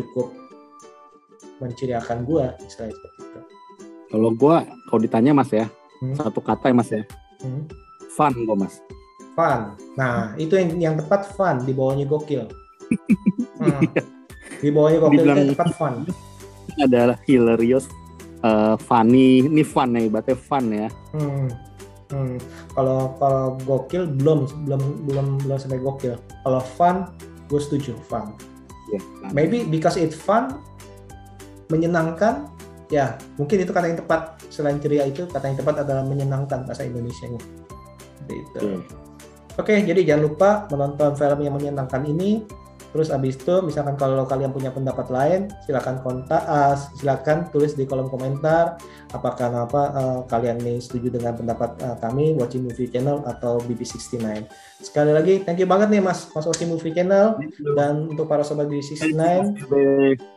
cukup menceriakan gue istilahnya seperti itu Kalau gua kalau ditanya Mas ya, Hmm. satu kata ya Mas ya. Hmm. Fun gua Mas. fun nah itu yang yang tepat fun di bawahnya gokil Hmm. di bawahnya gokil itu Dibilang- yang tepat fun adalah hilarious, uh, funny, ini fun ya, ibaratnya fun ya. Hmm. Hmm. Kalau kalau gokil belum belum belum belum sampai gokil. Kalau fun, gue setuju fun. Ya, Maybe because it fun, menyenangkan. Ya, mungkin itu kata yang tepat. Selain ceria itu, kata yang tepat adalah menyenangkan bahasa Indonesia-nya. Seperti itu. Oke. Oke, jadi jangan lupa menonton film yang menyenangkan ini. Terus abis itu, misalkan kalau kalian punya pendapat lain, silakan kontak, ah, silakan tulis di kolom komentar. Apakah apa eh, kalian nih setuju dengan pendapat eh, kami Watching Movie Channel atau BB69. Sekali lagi, thank you banget nih Mas, Mas Watching Movie Channel dan untuk para sobat BB69,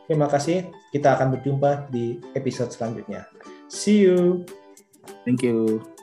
terima kasih. Kita akan berjumpa di episode selanjutnya. See you. Thank you.